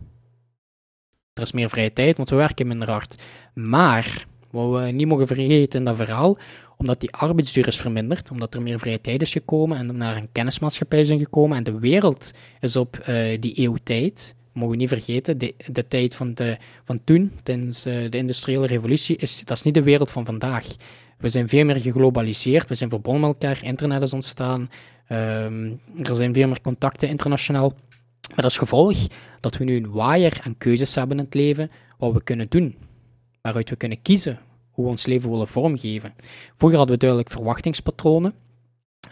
Er is meer vrije tijd, want we werken minder hard. Maar wat we niet mogen vergeten in dat verhaal, omdat die arbeidsduur is verminderd, omdat er meer vrije tijd is gekomen en naar een kennismaatschappij zijn gekomen en de wereld is op uh, die eeuwtijd, mogen we niet vergeten, de, de tijd van, de, van toen, tijdens uh, de industriële revolutie, is, dat is niet de wereld van vandaag. We zijn veel meer geglobaliseerd, we zijn verbonden met elkaar, internet is ontstaan, um, er zijn veel meer contacten internationaal. Met als gevolg dat we nu een waaier aan keuzes hebben in het leven wat we kunnen doen waaruit we kunnen kiezen hoe we ons leven willen vormgeven. Vroeger hadden we duidelijk verwachtingspatronen,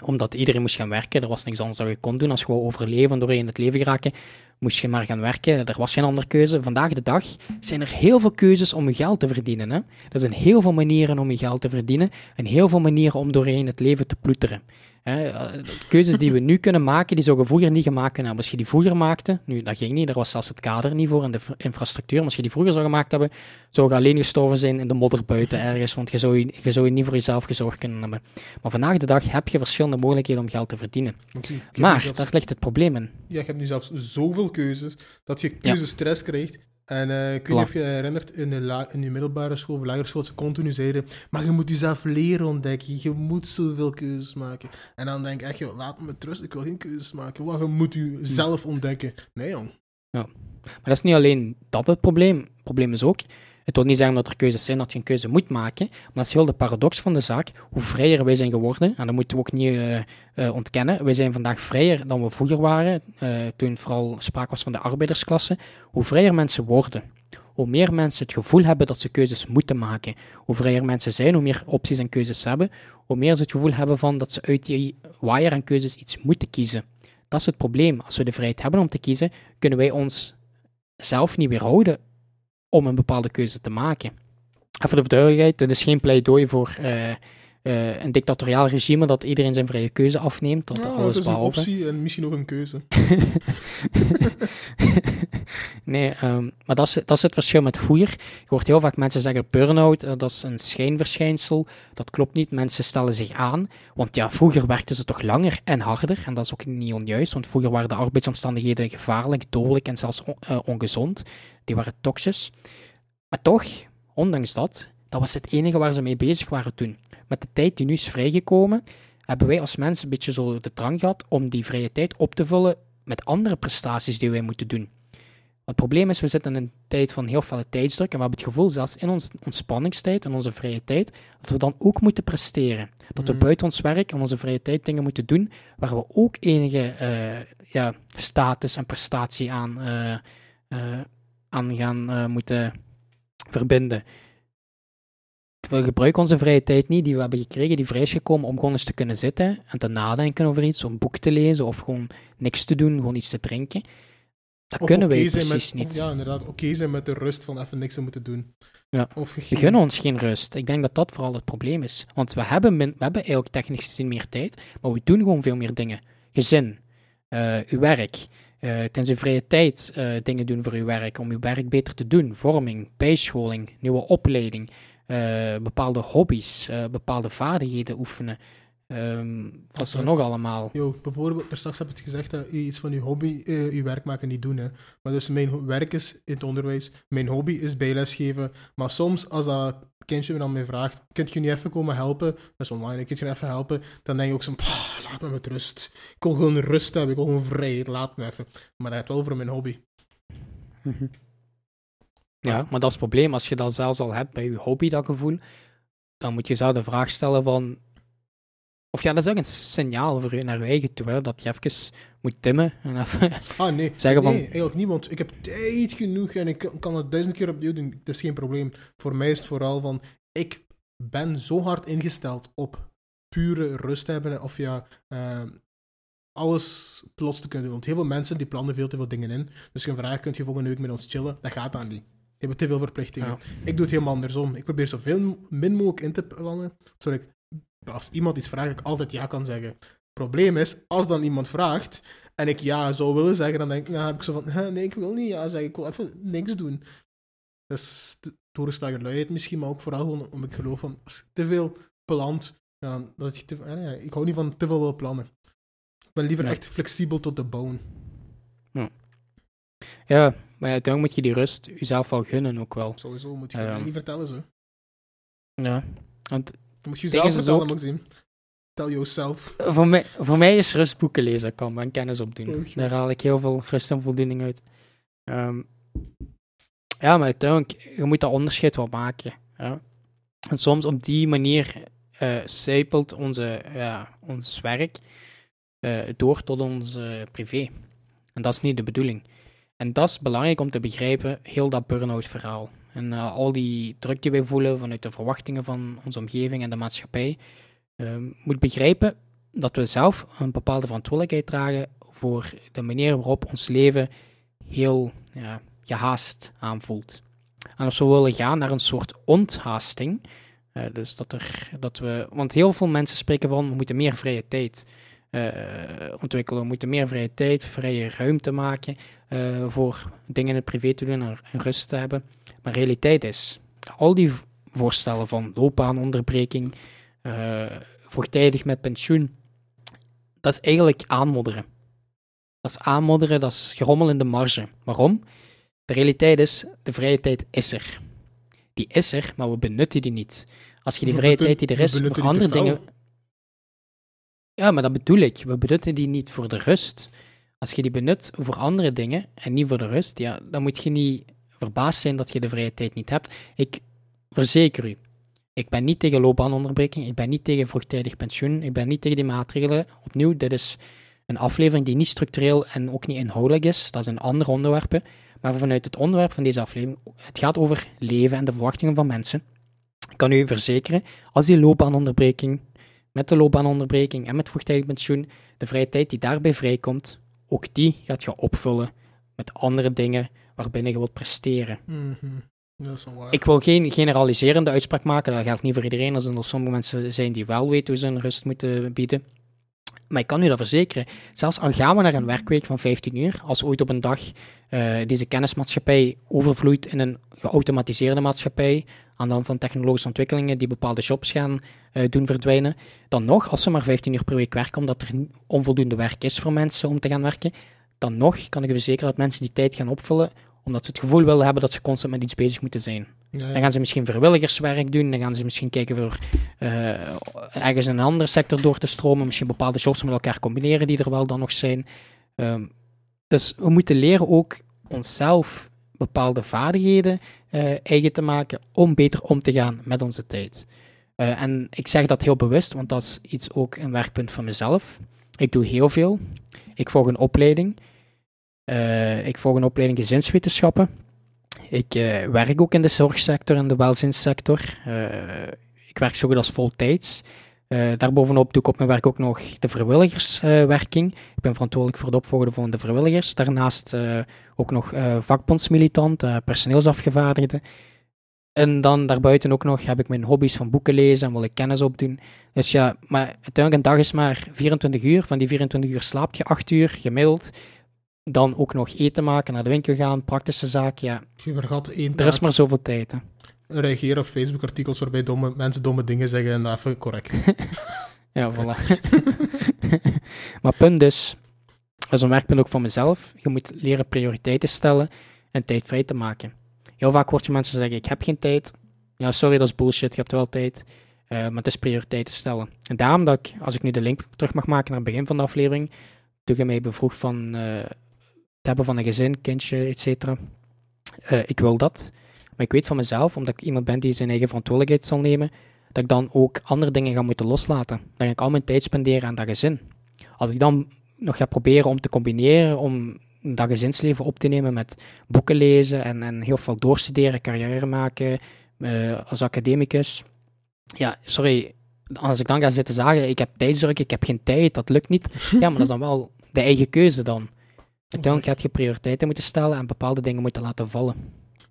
omdat iedereen moest gaan werken. Er was niks anders dat je kon doen. Als je wou overleven doorheen het leven geraken, moest je maar gaan werken. Er was geen andere keuze. Vandaag de dag zijn er heel veel keuzes om je geld te verdienen. Hè? Er zijn heel veel manieren om je geld te verdienen en heel veel manieren om doorheen het leven te ploeteren. Hè, eh, keuzes die we nu kunnen maken, die zouden vroeger niet gemaakt kunnen hebben. Als je die vroeger maakte, nu dat ging niet, daar was zelfs het kader niet voor en de infrastructuur. Maar als je die vroeger zou gemaakt hebben, zou je alleen gestorven zijn in de modder buiten ergens, want je zou je, zou niet voor jezelf gezorgd kunnen hebben. Maar vandaag de dag heb je verschillende mogelijkheden om geld te verdienen. Maar daar ligt het probleem in. Ja, je hebt nu zelfs zoveel keuzes dat je keuzestress krijgt en uh, ik weet niet of je herinnert, in, de in je middelbare school of lagere school, ze continu zeiden, maar je moet jezelf leren ontdekken, je moet zoveel keuzes maken. En dan denk ik echt, joh, laat me trust, ik wil geen keuzes maken. Wat, je moet jezelf ontdekken. Nee, jong. Ja. Maar dat is niet alleen dat het probleem. Het probleem is ook, het wil niet zeggen dat er keuzes zijn dat je een keuze moet maken, maar dat is heel de paradox van de zaak. Hoe vrijer wij zijn geworden, en dat moeten we ook niet uh, uh, ontkennen. Wij zijn vandaag vrijer dan we vroeger waren, uh, toen vooral sprake was van de arbeidersklasse. Hoe vrijer mensen worden, hoe meer mensen het gevoel hebben dat ze keuzes moeten maken. Hoe vrijer mensen zijn, hoe meer opties en keuzes ze hebben, hoe meer ze het gevoel hebben van dat ze uit die waaier en keuzes iets moeten kiezen. Dat is het probleem. Als we de vrijheid hebben om te kiezen, kunnen wij ons zelf niet weerhouden om een bepaalde keuze te maken. En voor de duidelijkheid, dit is geen pleidooi voor uh, eh, een dictatoriaal regime dat iedereen zijn vrije keuze afneemt, tot Ja, alles het is een optie en misschien ook een keuze. nee, ehm, maar dat is, dat is het verschil met vroeger. Je hoort heel vaak mensen zeggen burn-out, eh, dat is een schijnverschijnsel. Dat klopt niet, mensen stellen zich aan. Want ja, vroeger werkten ze toch langer en harder. En dat is ook niet onjuist, want vroeger waren de arbeidsomstandigheden gevaarlijk, dodelijk en zelfs on- eh, ongezond. Die waren toxisch. Maar toch, ondanks dat, dat was het enige waar ze mee bezig waren toen. Met de tijd die nu is vrijgekomen, hebben wij als mensen een beetje zo de drang gehad om die vrije tijd op te vullen met andere prestaties die wij moeten doen. Het probleem is, we zitten in een tijd van heel veel tijdsdruk en we hebben het gevoel, zelfs in onze ontspanningstijd en onze vrije tijd, dat we dan ook moeten presteren. Dat we Mm. buiten ons werk en onze vrije tijd dingen moeten doen waar we ook enige eh, ja, status en prestatie aan, eh, eh, aan gaan moeten verbinden. We gebruiken onze vrije tijd niet, die we hebben gekregen, die vrij is gekomen, om gewoon eens te kunnen zitten en te nadenken over iets, om een boek te lezen of gewoon niks te doen, gewoon iets te drinken. Dat Of kunnen oké wij zijn precies met, niet. Ja, inderdaad. Oké zijn met de rust van even niks te moeten doen. Ja. Of We gunnen ons geen rust. Ik denk dat dat vooral het probleem is. Want we hebben, min- we hebben eigenlijk technisch gezien meer tijd, maar we doen gewoon veel meer dingen. Gezin, eh, uw werk, tijdens uw vrije tijd eh, dingen doen voor uw werk, om uw werk beter te doen. Vorming, bijscholing, nieuwe opleiding, eh, bepaalde hobby's, eh, bepaalde vaardigheden oefenen. Ehm wat is er nog allemaal? Yo, bijvoorbeeld, daar straks heb je het gezegd dat je iets van je hobby, eh, je werk maken niet doen. Hè. Maar dus mijn werk is in het onderwijs, mijn hobby is bijlesgeven. Maar soms, als dat kindje me dan mij vraagt, kunt je niet even komen helpen? Dat is online, kunt je even helpen? Dan denk je ook zo, "Pah, laat me met rust. Ik wil gewoon rust hebben, ik wil gewoon vrijheid, laat me even. Maar dat gaat wel voor mijn hobby. Ja, maar dat is het probleem. Als je dat zelfs al hebt bij je hobby, dat gevoel, dan moet je jezelf de vraag stellen van... Of ja, dat is ook een signaal voor je naar je eigen toe, hè, dat je even moet timmen en even... Ah, nee. Zeggen van- nee, eigenlijk niet, want ik heb tijd genoeg en ik kan- het duizend keer opnieuw doen. Dat is geen probleem. Voor mij is het vooral van, ik ben zo hard ingesteld op pure rust hebben of ja, eh, alles plots te kunnen doen. Want heel veel mensen die plannen veel te veel dingen in. Dus je vraagt, kunt je volgende week met ons chillen? Dat gaat dan niet. Je hebt te veel verplichtingen. Ja. Ik doe het helemaal andersom. Ik probeer zoveel min mogelijk in te plannen, zodat ik, als iemand iets vraagt, ik altijd ja kan zeggen. Probleem is, als dan iemand vraagt en ik ja zou willen zeggen, dan, denk ik, heb ik zo van, "Huh, nee, ik wil niet ja zeggen, ik wil even niks doen. Dat is de doorgeslagen luiheid misschien, maar ook vooral gewoon om ik geloof van, als je te veel plant, ja, dat je te, ja, ik hou niet van te veel wil plannen. Ik ben liever Ja. echt flexibel tot de bone. Ja, maar ja, dan moet je die rust jezelf wel gunnen ook wel. Sowieso moet je mij niet vertellen, zo. Ja, want Dan moet je jezelf vertellen, ook- Maxime. Tell yourself. voor mij, voor mij is rust boeken lezen kan en kennis opdoen. Oh. Daar haal ik heel veel rust en voldoening uit. Ehm, ja, maar uiteindelijk, je moet dat onderscheid wel maken. Ja. En soms op die manier zijpelt onze, ja, ons werk eh, door tot ons privé. En dat is niet de bedoeling. En dat is belangrijk om te begrijpen, heel dat burn-out verhaal. En eh, al die druk die wij voelen vanuit de verwachtingen van onze omgeving en de maatschappij, eh, moet begrijpen dat we zelf een bepaalde verantwoordelijkheid dragen voor de manier waarop ons leven heel ja, gehaast aanvoelt. En als we willen gaan naar een soort onthaasting, eh, dus dat, er, dat we, want heel veel mensen spreken van we moeten meer vrije tijd eh, ontwikkelen, we moeten meer vrije tijd, vrije ruimte maken eh, voor dingen in het privé te doen en, en rust te hebben. Maar realiteit is, al die voorstellen van loopbaanonderbreking, eh vroegtijdig met pensioen, dat is eigenlijk aanmodderen. Dat is aanmodderen, dat is gerommel in de marge. Waarom? De realiteit is, de vrije tijd is er. Die is er, maar we benutten die niet. Als je die We vrije tijd die er is voor andere dingen... Ja, maar dat bedoel ik. We benutten die niet voor de rust. Als je die benut voor andere dingen en niet voor de rust, ja, dan moet je niet verbaasd zijn dat je de vrije tijd niet hebt. Ik verzeker u, ik ben niet tegen loopbaanonderbreking, ik ben niet tegen vroegtijdig pensioen, ik ben niet tegen die maatregelen. Opnieuw, dit is een aflevering die niet structureel en ook niet inhoudelijk is. Dat zijn andere onderwerpen. Maar vanuit het onderwerp van deze aflevering, het gaat over leven en de verwachtingen van mensen. Ik kan u verzekeren, als die loopbaanonderbreking, met de loopbaanonderbreking en met vroegtijdig pensioen, de vrije tijd die daarbij vrijkomt, ook die gaat je opvullen met andere dingen waarbinnen je wilt presteren. Mhm. Dat is wel waar. Ik wil geen generaliserende uitspraak maken, dat geldt niet voor iedereen. Er zijn er sommige mensen zijn die wel weten hoe ze hun rust moeten bieden. Maar ik kan u dat verzekeren. Zelfs al gaan we naar een werkweek van 15 uur, als ooit op een dag eh, deze kennismaatschappij overvloeit in een geautomatiseerde maatschappij, aan de hand van technologische ontwikkelingen die bepaalde jobs gaan eh, doen verdwijnen, dan nog, als ze maar 15 uur per week werken, omdat er onvoldoende werk is voor mensen om te gaan werken, dan nog kan ik u verzekeren dat mensen die tijd gaan opvullen, omdat ze het gevoel willen hebben dat ze constant met iets bezig moeten zijn. Ja, ja. Dan gaan ze misschien vrijwilligerswerk doen. Dan gaan ze misschien kijken voor eh, ergens in een andere sector door te stromen. Misschien bepaalde jobs met elkaar combineren die er wel dan nog zijn. Ehm, dus we moeten leren ook onszelf bepaalde vaardigheden eh, eigen te maken om beter om te gaan met onze tijd. Eh, en ik zeg dat heel bewust, want dat is iets ook een werkpunt van mezelf. Ik doe heel veel. Ik volg een opleiding. Eh, ik volg een opleiding gezinswetenschappen. Ik werk ook in de zorgsector en de welzijnssector. Eh, ik werk zo als voltijds. Eh daarbovenop doe ik op mijn werk ook nog de vrijwilligerswerking. ik ben verantwoordelijk voor het opvolgen van de vrijwilligers. Daarnaast eh, ook nog eh, vakbondsmilitant, personeelsafgevaardigde. En dan daarbuiten ook nog heb ik mijn hobby's van boeken lezen en wil ik kennis opdoen. Dus ja, maar uiteindelijk een dag is maar 24 uur. Van die 24 uur slaapt je 8 uur gemiddeld. Dan ook nog eten maken, naar de winkel gaan, praktische zaken. Ja, Je vergat één er is maar zoveel tijd. Hè. Reageren op Facebook-artikels waarbij domme, mensen domme dingen zeggen en even correct. Ja, voilà. maar punt dus, dat is een werkpunt ook van mezelf. Je moet leren prioriteiten stellen en tijd vrij te maken. Heel vaak hoort je mensen zeggen, ik heb geen tijd. Ja, sorry, dat is bullshit, je hebt wel tijd. Eh, maar het is prioriteiten stellen. En daarom dat ik, als ik nu de link terug mag maken naar het begin van de aflevering, toen je mij bevroeg van eh, het hebben van een gezin, kindje, et cetera. Eh, ik wil dat. Maar ik weet van mezelf, omdat ik iemand ben die zijn eigen verantwoordelijkheid zal nemen, dat ik dan ook andere dingen ga moeten loslaten. Dan ga ik al mijn tijd spenderen aan dat gezin. Als ik dan nog ga proberen om te combineren, om dat gezinsleven op te nemen met boeken lezen en, en heel veel doorstuderen, carrière maken eh, als academicus. Ja, sorry, als ik dan ga zitten zeggen, ik heb tijdsdruk, ik heb geen tijd, dat lukt niet. Ja, maar dat is dan wel de eigen keuze dan. Uiteindelijk gaat je prioriteiten moeten stellen en bepaalde dingen moeten laten vallen.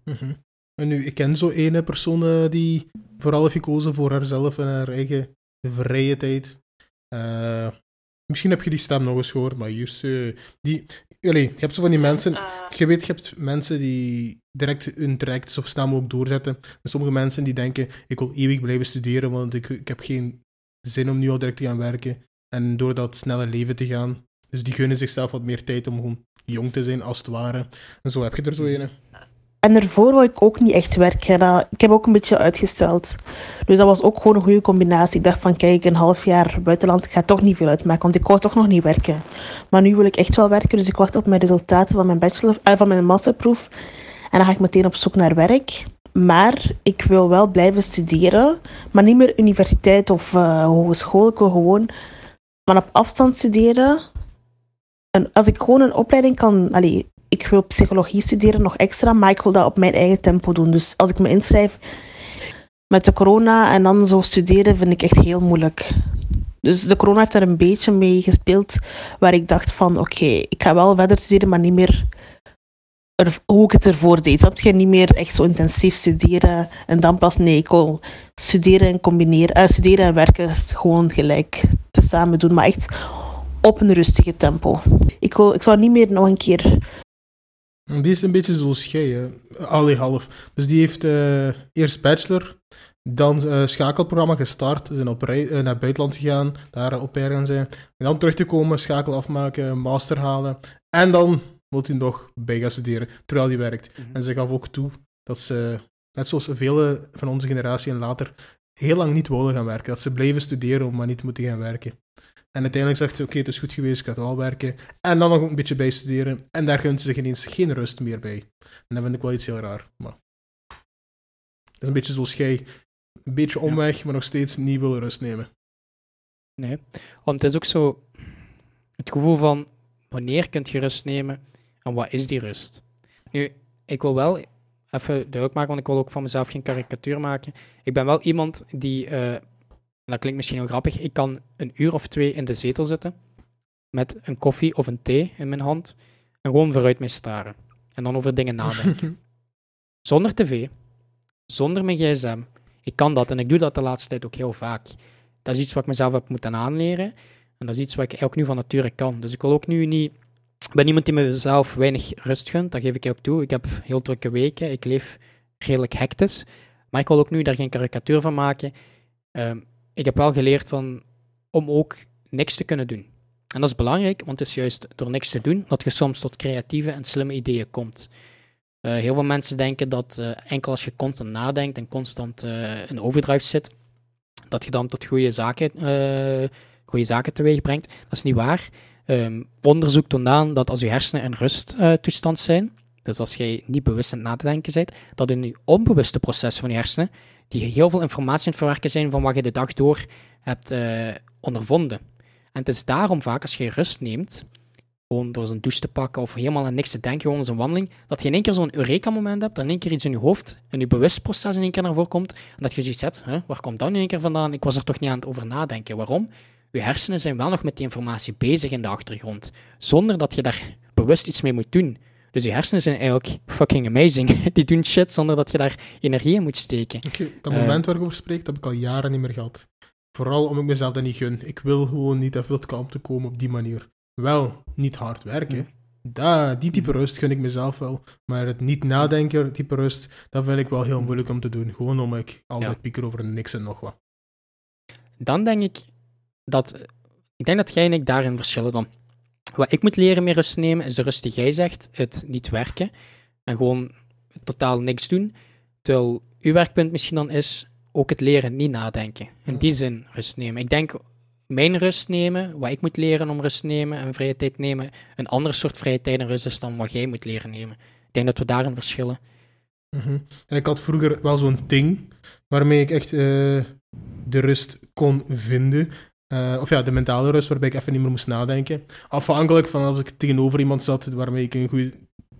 Mhm. En nu, ik ken zo ene persoon eh, die vooral heeft gekozen voor haarzelf en haar eigen vrije tijd. Eh, misschien heb je die stem nog eens gehoord, maar hier eh, die... Allee, je hebt zo van die mensen... Je weet, je hebt mensen die direct hun traject of stem ook doorzetten. En sommige mensen die denken, ik wil eeuwig blijven studeren, want ik, ik heb geen zin om nu al direct te gaan werken. En door dat snelle leven te gaan. Dus die gunnen zichzelf wat meer tijd om gewoon jong te zijn, als het ware. En zo heb je er zo een. En daarvoor wou ik ook niet echt werken. Ik heb ook een beetje uitgesteld. Dus dat was ook gewoon een goede combinatie. Ik dacht van, kijk, een half jaar buitenland gaat toch niet veel uitmaken, want ik wou toch nog niet werken. Maar nu wil ik echt wel werken, dus ik wacht op mijn resultaten van mijn, bachelor, eh, van mijn masterproef. En dan ga ik meteen op zoek naar werk. Maar ik wil wel blijven studeren, maar niet meer universiteit of eh, hogeschool. Ik wil gewoon van op afstand studeren. En als ik gewoon een opleiding kan... Allee, ik wil psychologie studeren nog extra, maar ik wil dat op mijn eigen tempo doen. Dus als ik me inschrijf met de corona en dan zo studeren, vind ik echt heel moeilijk. Dus de corona heeft daar een beetje mee gespeeld, waar ik dacht van, oké, ik ga wel verder studeren, maar niet meer er, hoe ik het ervoor deed. Snap je? Niet meer echt zo intensief studeren en dan pas, nee, ik wil studeren en combineren, eh, studeren en werken gewoon gelijk te samen doen, maar echt op een rustige tempo. Ik, wil, ik zou niet meer nog een keer Die is een beetje zoals jij, hè. Allee, half. Dus die heeft eh, eerst bachelor, dan eh, schakelprogramma gestart, zijn op rei- eh, naar het buitenland gegaan, daar op pair gaan zijn. En dan terug te komen, schakel afmaken, master halen. En dan moet hij nog bij gaan studeren, terwijl hij werkt. En ze gaf ook toe dat ze, net zoals vele van onze generatie en later, heel lang niet wilden gaan werken. Dat ze bleven studeren, om maar niet te moeten gaan werken. En uiteindelijk zegt ze, oké, het is goed geweest, ik ga wel werken. En dan nog een beetje bijstuderen. En daar gunt ze zich ineens geen rust meer bij. En dat vind ik wel iets heel raar. Maar... Dat is een beetje zoals jij. Een beetje omweg, maar nog steeds niet willen rust nemen. Nee, want het is ook zo het gevoel van wanneer kunt je rust nemen en wat is die rust? Nu, ik wil wel even duidelijk maken, want ik wil ook van mezelf geen karikatuur maken. Ik ben wel iemand die, eh, dat klinkt misschien heel grappig, ik kan een uur of twee in de zetel zitten met een koffie of een thee in mijn hand en gewoon vooruit mij staren. En dan over dingen nadenken. Zonder tv, zonder mijn gsm. Ik kan dat en ik doe dat de laatste tijd ook heel vaak. Dat is iets wat ik mezelf heb moeten aanleren. En dat is iets wat ik ook nu van nature kan. Dus ik wil ook nu niet... Ik ben iemand die mezelf weinig rust gunt, dat geef ik ook toe. Ik heb heel drukke weken, ik leef redelijk hectisch. Maar ik wil ook nu daar geen karikatuur van maken. Ehm, ik heb wel geleerd van, om ook niks te kunnen doen. En dat is belangrijk, want het is juist door niks te doen dat je soms tot creatieve en slimme ideeën komt. Uh, heel veel mensen denken dat uh, enkel als je constant nadenkt en constant uh, in overdrive zit, dat je dan tot goede zaken, goede zaken teweeg brengt. Dat is niet waar. Um, onderzoek toont aan dat als je hersenen in rusttoestand zijn, dus als jij niet bewust aan het nadenken bent, dat in je onbewuste processen van je hersenen, die heel veel informatie aan het verwerken zijn van wat je de dag door hebt ondervonden. En het is daarom vaak, als je rust neemt, gewoon door zo'n douche te pakken of helemaal aan niks te denken, gewoon zo'n wandeling, dat je in één keer zo'n Eureka-moment hebt, dat in één keer iets in je hoofd, in je bewustproces in één keer naar voren komt, en dat je zoiets hebt, waar komt dat nu in één keer vandaan? Ik was er toch niet aan het over nadenken. Waarom? Je hersenen zijn wel nog met die informatie bezig in de achtergrond, zonder dat je daar bewust iets mee moet doen. Dus je hersenen zijn eigenlijk fucking amazing. Die doen shit zonder dat je daar energie in moet steken. Okay, dat moment waar ik over spreek, dat heb ik al jaren niet meer gehad. Vooral omdat ik mezelf dat niet gun. Ik wil gewoon niet even tot kalm te komen op die manier. Wel, niet hard werken. Da, die type rust gun ik mezelf wel. Maar het niet nadenken, type rust, dat vind ik wel heel moeilijk om te doen. Gewoon omdat ik altijd ja. pieker over niks en nog wat. Dan denk ik dat... Ik denk dat jij en ik daarin verschillen dan. Wat ik moet leren meer rust nemen, is de rust die jij zegt. Het niet werken. En gewoon totaal niks doen. Terwijl uw werkpunt misschien dan is ook het leren niet nadenken. In die zin rust nemen. Ik denk mijn rust nemen, wat ik moet leren om rust nemen en vrije tijd nemen, een ander soort vrije tijd en rust is dan wat jij moet leren nemen. Ik denk dat we daarin verschillen. Mm Ik had vroeger wel zo'n ding waarmee ik echt uh, de rust kon vinden. Uh, of ja, de mentale rust waarbij ik even niet meer moest nadenken. Afhankelijk van als ik tegenover iemand zat waarmee ik een goed,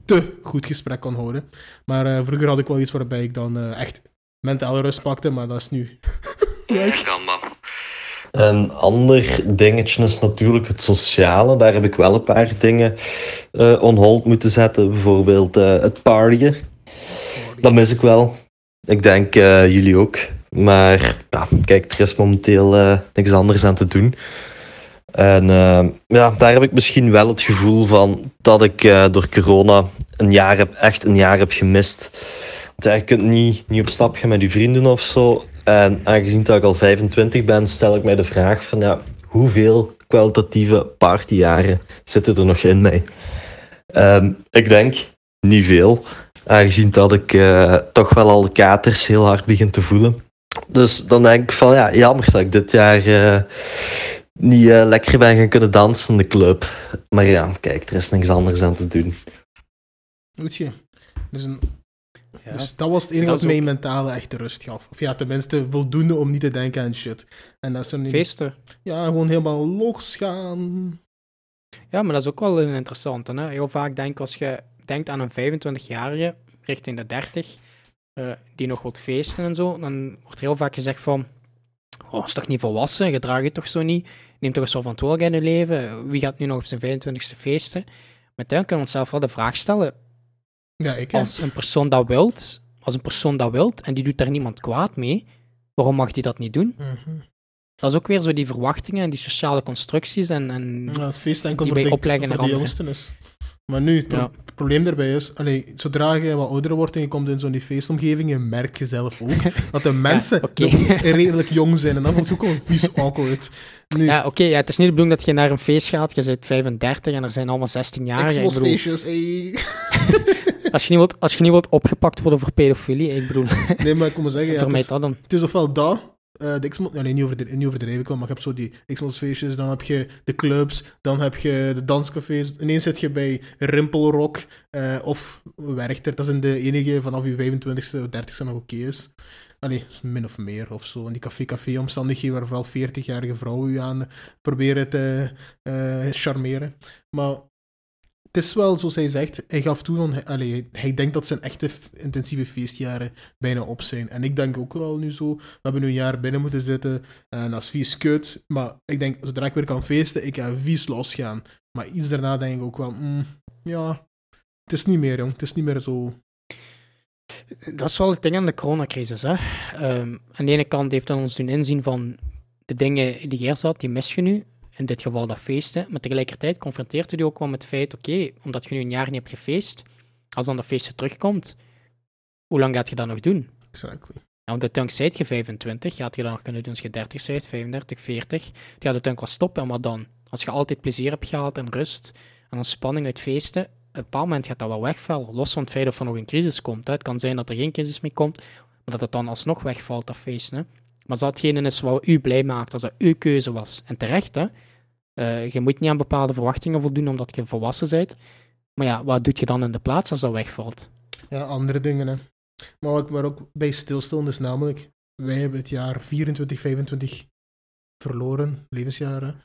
te goed gesprek kon houden. Maar uh, vroeger had ik wel iets waarbij ik dan echt mentale rust pakte, maar dat is nu. Een ander dingetje is natuurlijk het sociale. Daar heb ik wel een paar dingen uh, on hold moeten zetten. Bijvoorbeeld uh, het partyen. Dat mis ik wel. Ik denk uh, jullie ook. Maar ja, kijk, er is momenteel niks anders aan te doen. En ja, daar heb ik misschien wel het gevoel van dat ik door corona een jaar heb, echt een jaar heb gemist. Je kunt niet, niet op stap gaan met je vrienden of zo. En aangezien dat ik al 25 ben, stel ik mij de vraag van ja, hoeveel kwalitatieve partyjaren zitten er nog in mij? Um, ik denk niet veel, aangezien dat ik toch wel al de katers heel hard begin te voelen. Dus dan denk ik van ja, jammer dat ik dit jaar uh, niet uh, lekker ben gaan kunnen dansen in de club. Maar ja, kijk, er is niks anders aan te doen. Weet je, dus een dus dat was het enige wat mij mentale echte rust gaf. Of ja, tenminste voldoende om niet te denken aan shit. En dat is er niet... Feesten. Ja, gewoon helemaal losgaan. Ja, maar dat is ook wel een interessante. Hè? Heel vaak denk als je denkt aan een 25-jarige richting de 30, uh, eh, die nog wilt feesten en zo, dan wordt heel vaak gezegd van, oh, is toch niet volwassen, gedraag je toch zo niet, neem toch eens wel verantwoordelijkheid in je leven, wie gaat nu nog op zijn 25ste feesten? Maar dan kunnen we onszelf wel de vraag stellen, ja, ik als een persoon dat wilt, als een persoon dat wilt en die doet daar niemand kwaad mee, waarom mag die dat niet doen? Mhm. Dat is ook weer zo die verwachtingen en die sociale constructies en, en ja, het feest enkel die voor wij de, opleggen naar de anderen. jongsten is. Maar nu, het, pro Ja. het probleem daarbij is, allee, zodra je wat ouder wordt en je komt in zo'n feestomgeving, je merkt je zelf ook dat de mensen nog redelijk jong zijn. En dat wordt ook gewoon vies awkward. Nu, Ja, oké, ja, het is niet de bedoeling dat je naar een feest gaat, je bent 35 en er zijn allemaal 16-jarigen. Ik bedoel, Xbox-feestjes, hey. als, je niet wilt, als je niet wilt opgepakt worden voor pedofilie, ik bedoel, Nee, maar ik kom maar zeggen, ja, het, is, dat dan. het is ofwel dat, eh, de ja, nee, niet, overdre niet overdreven maar je hebt zo die Xbox-feestjes, dan heb je de clubs, dan heb je de danscafés. Ineens zit je bij Rimpelrock eh, of Werchter, dat zijn de enige vanaf je 25ste of 30ste nog oké is. Allee, min of meer of zo. En die café-café-omstandigheden waar vooral 40-jarige vrouwen u aan proberen te eh, charmeren. Maar het is wel, zoals hij zegt, hij gaf toe, van, allee, hij denkt dat zijn echte intensieve feestjaren bijna op zijn. En ik denk ook wel nu zo, we hebben nu een jaar binnen moeten zitten en dat is vies kut. Maar ik denk, zodra ik weer kan feesten, ik ga vies losgaan. Maar iets daarna denk ik ook wel, mm, ja, het is niet meer, jong. Het is niet meer zo... Dat is wel het ding aan de coronacrisis. Hè? Ehm, aan de ene kant heeft dat ons doen inzien van de dingen die eerst had, die mis je nu. In dit geval dat feesten. Maar tegelijkertijd confronteert u die ook wel met het feit, oké, omdat je nu een jaar niet hebt gefeest, als dan dat feestje terugkomt, hoe lang gaat je dat nog doen? Exactly. Ja, want uiteindelijk zijt je 25, je had je dat nog kunnen doen als je 30 bent, 35, 40. Het gaat uiteindelijk wel stoppen, en wat dan? Als je altijd plezier hebt gehad en rust en ontspanning uit feesten, op een bepaald moment gaat dat wel wegvallen. Los van het feit of er nog een crisis komt. Hè. Het kan zijn dat er geen crisis meer komt, maar dat het dan alsnog wegvalt, dat feesten. Hè. Maar datgene is wat u blij maakt, als dat uw keuze was, en terecht, hè. Eh, je moet niet aan bepaalde verwachtingen voldoen omdat je volwassen bent. Maar ja, wat doet je dan in de plaats als dat wegvalt? Ja, andere dingen, hè. Maar maar ook bij stilstaan is namelijk, wij hebben het jaar 24, 25 verloren, levensjaren.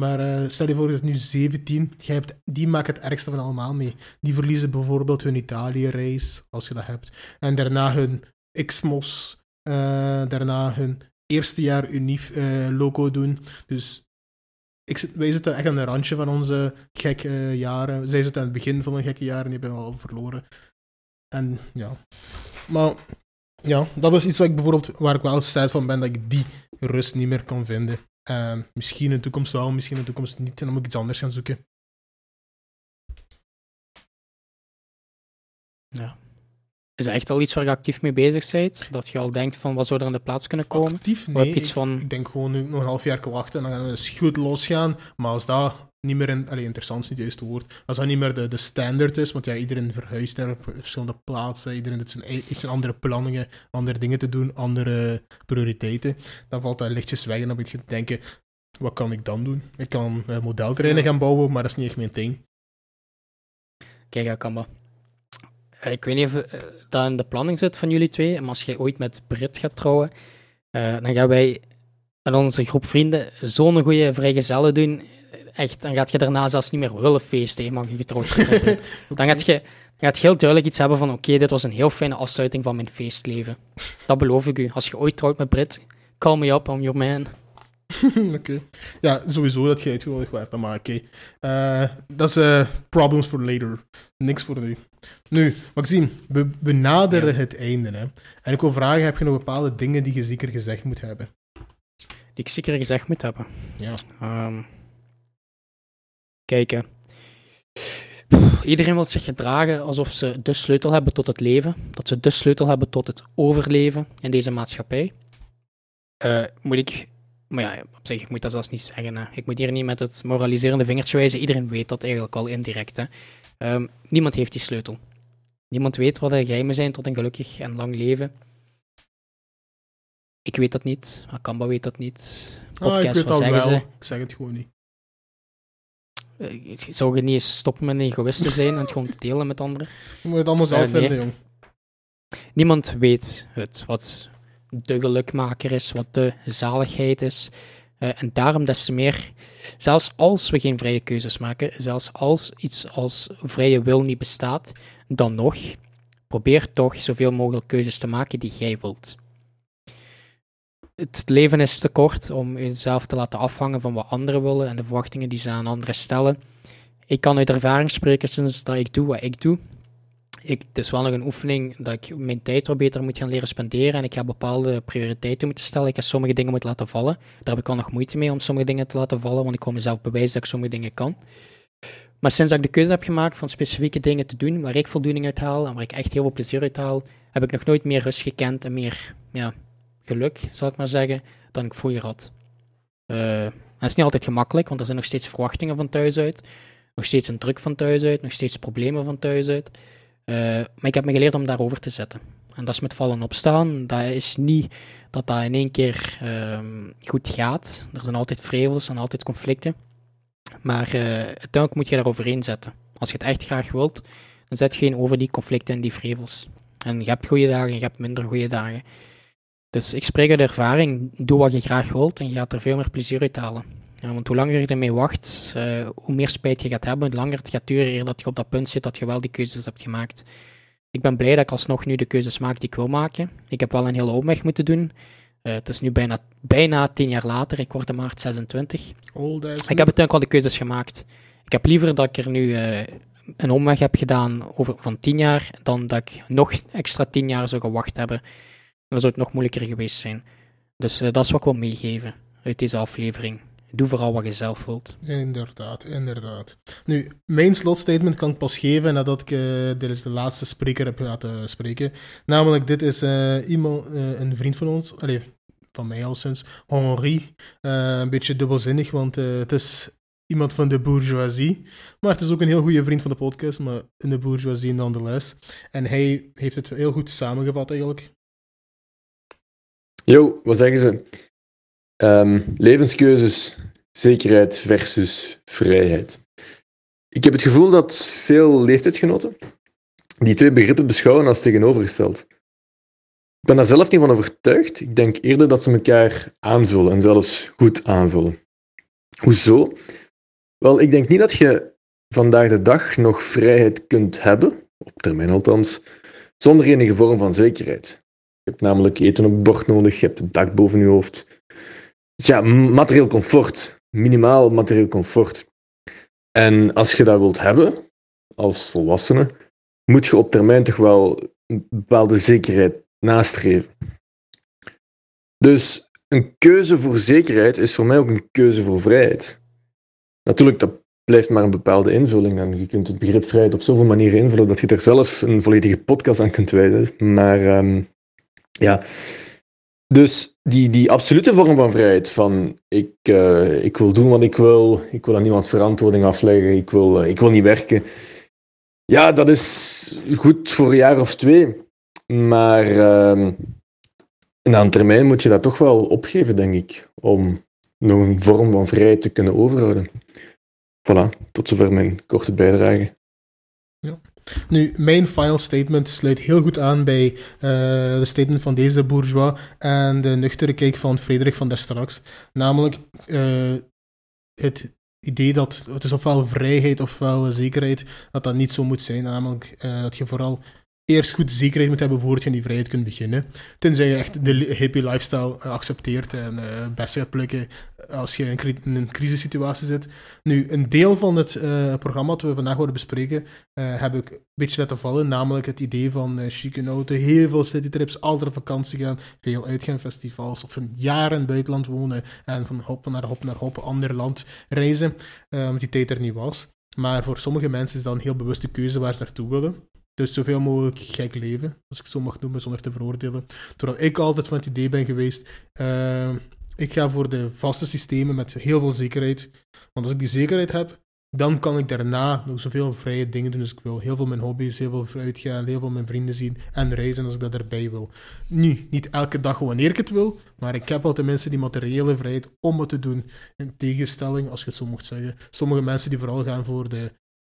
Maar eh, stel je voor, hebt nu 17, jij hebt, die maken het ergste van allemaal mee. Die verliezen bijvoorbeeld hun Italië-reis, als je dat hebt. En daarna hun Xmos, daarna hun eerste jaar Unif eh, loco doen. Dus ik zit, wij zitten echt aan het randje van onze gekke jaren. Zij zitten aan het begin van een gekke jaren, die hebben we al verloren. En ja. Maar ja, dat is iets wat ik bijvoorbeeld, waar ik wel sad van ben, dat ik die rust niet meer kan vinden. En misschien in de toekomst wel, misschien in de toekomst niet. En dan moet ik iets anders gaan zoeken. Ja. Is dat echt al iets waar je actief mee bezig bent? Dat je al denkt van, wat zou er aan de plaats kunnen komen? Actief? Nee. heb je iets ik, van... ik denk gewoon nu nog een half jaar wachten en dan gaan we goed losgaan. Maar als dat niet meer, in, allee, interessant is niet het juiste woord, als dat niet meer de, de standaard is, want ja, iedereen verhuist naar verschillende plaatsen, iedereen heeft zijn, heeft zijn andere planningen, andere dingen te doen, andere prioriteiten, dan valt dat lichtjes weg en dan moet je denken, wat kan ik dan doen? Ik kan modelterreinen gaan bouwen, maar dat is niet echt mijn ding. Kijk, Akamba. Eh, Ik weet niet of eh, dat in de planning zit van jullie twee, maar als jij ooit met Brit gaat trouwen, eh, dan gaan wij met onze groep vrienden zo'n goede vrijgezellen doen. Echt, dan gaat je daarna zelfs niet meer willen feesten, mag je getrouwd Brit. Dan gaat je, gaat heel duidelijk iets hebben van, oké, dit was een heel fijne afsluiting van mijn feestleven. Dat beloof ik u. Als je ooit trouwt met Brit, call me up, I'm your man. Oké. Ja, sowieso dat je uitgenodigd werd, maar oké. Eh, dat is eh, problems for later. Niks voor nu. Nu, Maxime, we, we naderen Ja. het einde. Hè. En ik wil vragen, heb je nog bepaalde dingen die je zeker gezegd moet hebben? Die ik zeker gezegd moet hebben. Ja. Ehm kijken. Iedereen wil zich gedragen alsof ze de sleutel hebben tot het leven. Dat ze de sleutel hebben tot het overleven in deze maatschappij. Eh, moet ik... Maar ja, op zich, ik moet dat zelfs niet zeggen. Hè. Ik moet hier niet met het moraliserende vingertje wijzen. Iedereen weet dat eigenlijk al indirect. Hè. Ehm, niemand heeft die sleutel. Niemand weet wat de geheimen zijn tot een gelukkig en lang leven. Ik weet dat niet. Akamba weet dat niet. Ah, ik Podcast, weet wat al zeggen wel. ze? Ik zeg het gewoon niet. Eh, Zou je niet eens stoppen met een egoïst te zijn en het gewoon te delen met anderen? Je moet het allemaal zelf Eh, nee. vinden, jong. Niemand weet het, wat de gelukmaker is, wat de zaligheid is. Eh, en daarom des te meer, zelfs als we geen vrije keuzes maken, zelfs als iets als vrije wil niet bestaat, dan nog, probeer toch zoveel mogelijk keuzes te maken die jij wilt. Het leven is te kort om jezelf te laten afhangen van wat anderen willen en de verwachtingen die ze aan anderen stellen. Ik kan uit ervaring spreken sinds dat ik doe wat ik doe. Ik, het is wel nog een oefening dat ik mijn tijd wat beter moet gaan leren spenderen en ik ga bepaalde prioriteiten moeten stellen. Ik ga sommige dingen moeten laten vallen. Daar heb ik al nog moeite mee om sommige dingen te laten vallen, want ik wil mezelf bewijzen dat ik sommige dingen kan. Maar sinds dat ik de keuze heb gemaakt van specifieke dingen te doen waar ik voldoening uit haal en waar ik echt heel veel plezier uit haal, heb ik nog nooit meer rust gekend en meer ja, geluk, zal ik maar zeggen, dan ik vroeger had. Eh, en het is niet altijd gemakkelijk, want er zijn nog steeds verwachtingen van thuis uit, nog steeds een druk van thuis uit, nog steeds problemen van thuis uit. Eh, maar ik heb me geleerd om daarover te zetten. En dat is met vallen en opstaan. Dat is niet dat dat in één keer ehm, goed gaat. Er zijn altijd vrevels en altijd conflicten. Maar eh, uiteindelijk moet je daar overheen zetten. Als je het echt graag wilt, dan zet je over die conflicten en die vrevels. En je hebt goede dagen en je hebt minder goede dagen. Dus ik spreek uit ervaring. Doe wat je graag wilt en je gaat er veel meer plezier uit halen. Ja, want hoe langer je ermee wacht, eh, hoe meer spijt je gaat hebben, hoe langer het gaat duren eer dat je op dat punt zit dat je wel die keuzes hebt gemaakt. Ik ben blij dat ik alsnog nu de keuzes maak die ik wil maken. Ik heb wel een hele omweg moeten doen. Eh, het is nu bijna, bijna tien jaar later, ik word in maart 26. Old ass. Ik heb uiteindelijk wel de keuzes gemaakt. Ik heb liever dat ik er nu eh, een omweg heb gedaan over, van 10 jaar, dan dat ik nog extra 10 jaar zou gewacht hebben. Dan zou het nog moeilijker geweest zijn. Dus dat is wat ik wil meegeven uit deze aflevering. Doe vooral wat je zelf wilt. Inderdaad, inderdaad. Nu, mijn slotstatement kan ik pas geven nadat ik uh, dit is de laatste spreker heb laten spreken. Namelijk, dit is uh, iemand, uh, een vriend van ons, allez, van mij al sinds, Henri. een beetje dubbelzinnig, want het is iemand van de bourgeoisie. Maar het is ook een heel goede vriend van de podcast, maar in de bourgeoisie nonetheless. En hij heeft het heel goed samengevat eigenlijk. Yo, wat zeggen ze? Um, levenskeuzes, zekerheid versus vrijheid. Ik heb het gevoel dat veel leeftijdsgenoten die twee begrippen beschouwen als tegenovergesteld. Ik ben daar zelf niet van overtuigd. Ik denk eerder dat ze elkaar aanvullen en zelfs goed aanvullen. Hoezo? Wel, ik denk niet dat je vandaag de dag nog vrijheid kunt hebben, op termijn althans, zonder enige vorm van zekerheid. Je hebt namelijk eten op het bord nodig, je hebt een dak boven je hoofd. Dus ja, materieel comfort. Minimaal materieel comfort. En als je dat wilt hebben, als volwassene, moet je op termijn toch wel een bepaalde zekerheid nastreven. Dus een keuze voor zekerheid is voor mij ook een keuze voor vrijheid. Natuurlijk, dat blijft maar een bepaalde invulling. En je kunt het begrip vrijheid op zoveel manieren invullen dat je er zelf een volledige podcast aan kunt wijden. Maar um, ja, dus die, die absolute vorm van vrijheid, van ik, uh, ik wil doen wat ik wil, ik wil aan niemand verantwoording afleggen, ik wil, uh, ik wil niet werken. Ja, dat is goed voor een jaar of twee. Maar uh, na een termijn moet je dat toch wel opgeven, denk ik, om nog een vorm van vrijheid te kunnen overhouden. Voilà, tot zover mijn korte bijdrage. Nu, mijn final statement sluit heel goed aan bij uh, de statement van deze bourgeois en de nuchtere kijk van Frederik van der Straks. Namelijk uh, het idee dat het is ofwel vrijheid ofwel zekerheid, dat dat niet zo moet zijn. Namelijk uh, dat je vooral eerst goed zekerheid moet hebben voordat je in die vrijheid kunt beginnen. Tenzij je echt de hippie lifestyle accepteert en uh, best gaat plukken als je in, een crisissituatie zit. Nu, een deel van het programma dat we vandaag worden bespreken, heb ik een beetje laten vallen. Namelijk het idee van chique auto, heel veel citytrips, altijd op vakantie gaan, veel uitgaanfestivals of een jaar in het buitenland wonen en van hop naar hop naar hop, ander land reizen, omdat die tijd er niet was. Maar voor sommige mensen is dat een heel bewuste keuze waar ze naartoe willen. Dus zoveel mogelijk gek leven, als ik het zo mag noemen, zonder te veroordelen. Terwijl ik altijd van het idee ben geweest, uh, ik ga voor de vaste systemen met heel veel zekerheid. Want als ik die zekerheid heb, dan kan ik daarna nog zoveel vrije dingen doen als ik wil. Heel veel mijn hobby's, heel veel uitgaan, heel veel mijn vrienden zien en reizen als ik dat erbij wil. Nu, niet elke dag wanneer ik het wil, maar ik heb al tenminste die materiële vrijheid om het te doen. In tegenstelling, als je het zo mocht zeggen, sommige mensen die vooral gaan voor de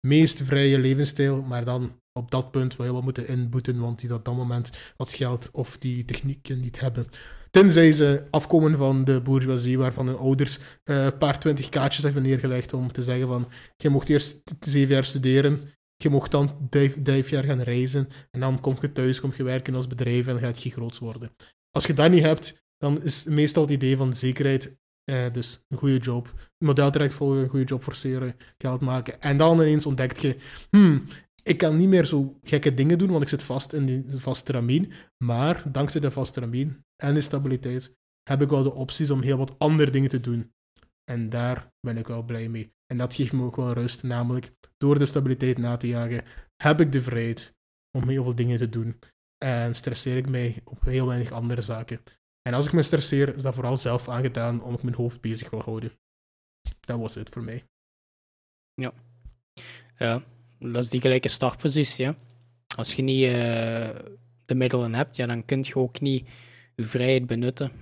meest vrije levensstijl, maar dan op dat punt wel moeten inboeten, want die op dat moment wat geld of die technieken niet hebben. Tenzij ze afkomen van de bourgeoisie, waarvan hun ouders uh, een paar twintig kaartjes hebben neergelegd om te zeggen van, je mocht eerst zeven jaar studeren, je mocht dan vijf jaar gaan reizen, en dan kom je thuis, kom je werken als bedrijf en gaat je groot worden. Als je dat niet hebt, dan is meestal het idee van zekerheid, eh, dus een goede job, modeltraject volgen, een goede job forceren, geld maken. En dan ineens ontdekt je, hmm, ik kan niet meer zo gekke dingen doen, want ik zit vast in die vaste ramien. Maar dankzij de vaste ramien en de stabiliteit heb ik wel de opties om heel wat andere dingen te doen. En daar ben ik wel blij mee. En dat geeft me ook wel rust, namelijk door de stabiliteit na te jagen, heb ik de vrijheid om heel veel dingen te doen. En stresseer ik mij op heel weinig andere zaken. En als ik me stresseer, is dat vooral zelf aangedaan om ik mijn hoofd bezig wil houden. Dat was het voor mij. Ja. Ja, dat is die gelijke startpositie. Hè? Als je niet uh, de middelen hebt, ja, dan kun je ook niet je vrijheid benutten.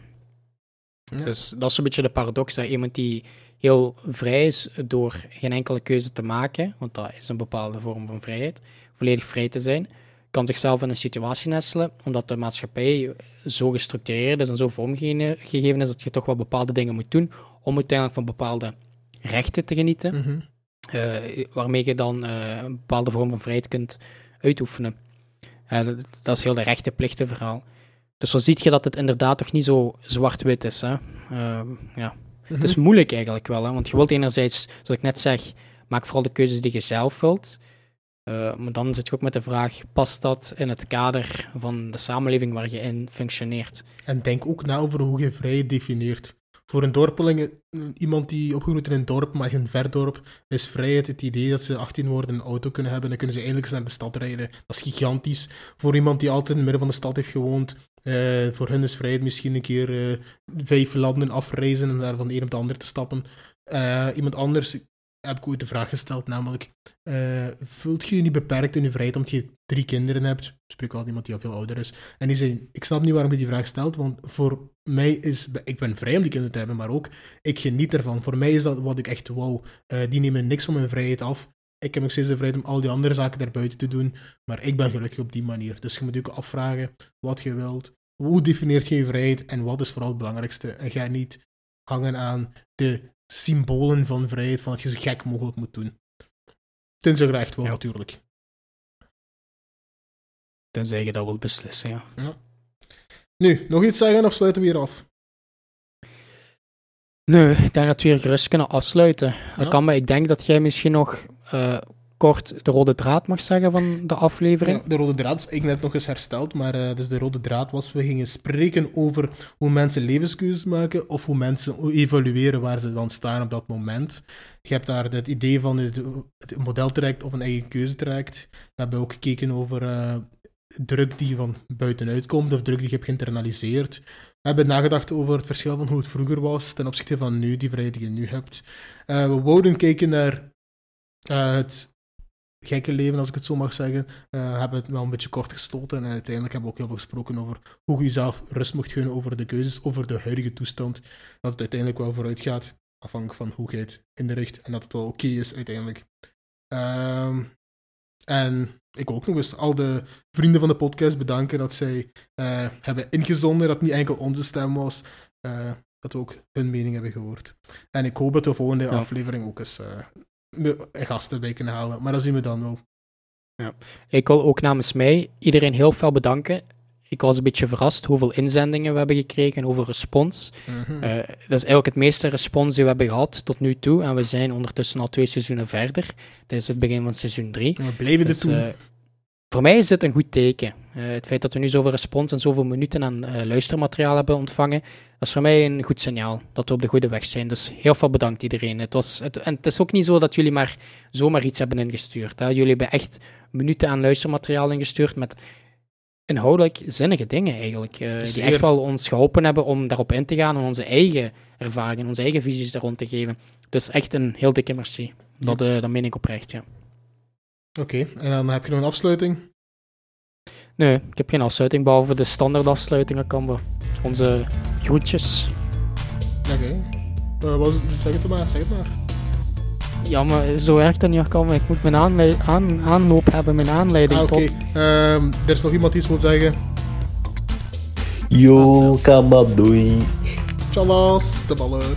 Ja. Dus dat is een beetje de paradox. Dat iemand die heel vrij is door geen enkele keuze te maken, want dat is een bepaalde vorm van vrijheid, volledig vrij te zijn, kan zichzelf in een situatie nestelen, omdat de maatschappij zo gestructureerd is en zo vormgegeven is dat je toch wel bepaalde dingen moet doen om uiteindelijk van bepaalde rechten te genieten. Mm -hmm. Uh, waarmee je dan uh, een bepaalde vorm van vrijheid kunt uitoefenen. Uh, dat, dat, is heel de rechte verhaal. Dus zo zie je dat het inderdaad toch niet zo zwart-wit is. Hè? ja. Mm -hmm. Het is moeilijk eigenlijk wel, hè? want je wilt enerzijds, zoals ik net zeg, maak vooral de keuzes die je zelf wilt. Eh, maar dan zit je ook met de vraag, past dat in het kader van de samenleving waar je in functioneert? En denk ook na over hoe je vrijheid definieert. Voor een dorpeling, eh, iemand die opgegroeid in een dorp, maar geen verdorp, is vrijheid het idee dat ze 18 worden een auto kunnen hebben en dan kunnen ze eindelijk eens naar de stad rijden. Dat is gigantisch. Voor iemand die altijd in het midden van de stad heeft gewoond, eh, voor hun is vrijheid misschien een keer vijf landen afreizen en daar van de een op de ander te stappen. Iemand anders heb ik ooit de vraag gesteld, namelijk, eh voelt je je niet beperkt in je vrijheid omdat je drie kinderen hebt? Spreek wel iemand die al veel ouder is. En die zei, ik snap niet waarom je die vraag stelt, want voor mij is, ik ben vrij om die kinderen te hebben, maar ook, ik geniet ervan. Voor mij is dat wat ik echt wou. Eh, die nemen niks van mijn vrijheid af. Ik heb nog steeds de vrijheid om al die andere zaken daarbuiten te doen, maar ik ben gelukkig op die manier. Dus je moet je ook afvragen wat je wilt. Hoe defineert je je vrijheid en wat is vooral het belangrijkste? En ga niet hangen aan de symbolen van vrijheid, van dat je zo gek mogelijk moet doen. Tenzij je dat echt wil, Ja. natuurlijk. Tenzij je dat wilt beslissen, ja. Nu, nog iets zeggen of sluiten we hier af? Nee, ik denk dat we hier gerust kunnen afsluiten. Ja. kan, maar ik denk dat jij misschien nog eh, kort de rode draad mag zeggen van de aflevering. Ja, de rode draad is ik net nog eens hersteld, maar eh, dus de rode draad was, we gingen spreken over hoe mensen levenskeuzes maken of hoe mensen evalueren waar ze dan staan op dat moment. Je hebt daar het idee van het, het modeltraject of een eigen keuzetraject. We hebben ook gekeken over eh, druk die van buitenuit komt of druk die je hebt geïnternaliseerd. We hebben nagedacht over het verschil van hoe het vroeger was ten opzichte van nu, die vrijheid die je nu hebt. Eh, we wouden kijken naar het gekke leven, als ik het zo mag zeggen. Eh hebben het wel een beetje kort gesloten en uiteindelijk hebben we ook heel veel gesproken over hoe je jezelf rust mocht gunnen over de keuzes, over de huidige toestand. Dat het uiteindelijk wel vooruit gaat, afhankelijk van hoe je het inricht en dat het wel oké is uiteindelijk. Ehm, en ik ook nog eens al de vrienden van de podcast bedanken dat zij eh, hebben ingezonden, dat niet enkel onze stem was, eh, dat we ook hun mening hebben gehoord. En ik hoop dat de volgende Ja. aflevering ook eens gasten bij kunnen halen, maar dat zien we dan wel. Ik wil ook namens mij iedereen heel veel bedanken. Ik was een beetje verrast hoeveel inzendingen we hebben gekregen en hoeveel respons. Mhm. Eh, dat is eigenlijk het meeste respons die we hebben gehad tot nu toe. En we zijn ondertussen al twee seizoenen verder. Dit is het begin van seizoen 3. En we blijven dit doen. eh, voor mij is dit een goed teken. Eh, het feit dat we nu zoveel respons en zoveel minuten aan eh, luistermateriaal hebben ontvangen, dat is voor mij een goed signaal dat we op de goede weg zijn. Dus heel veel bedankt iedereen. Het was, het, en het is ook niet zo dat jullie maar zomaar iets hebben ingestuurd. Hè. Jullie hebben echt minuten aan luistermateriaal ingestuurd met inhoudelijk zinnige dingen eigenlijk. eh, die echt wel ons geholpen hebben om daarop in te gaan en onze eigen ervaringen, onze eigen visies daar rond te geven. Dus echt een heel dikke merci. Dat, dat meen ik oprecht, ja. Oké, en dan heb je nog een afsluiting. Nee, ik heb geen afsluiting, behalve de standaard afsluitingen kan we. Onze groetjes. Oké. Eh, wat- zeg het maar, zeg het maar. Ja, maar zo werkt dat niet, kan Ik moet mijn aan, aanloop hebben, mijn aanleiding Ah, Oké, tot... Ehm, er is nog iemand die iets wil zeggen. Yo, kamadoei. Tjallas, de ballen.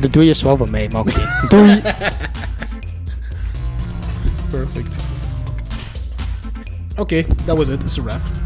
De doei is wel van mij, maar oké. Doei! Perfect. Okay, that was it. It's a wrap.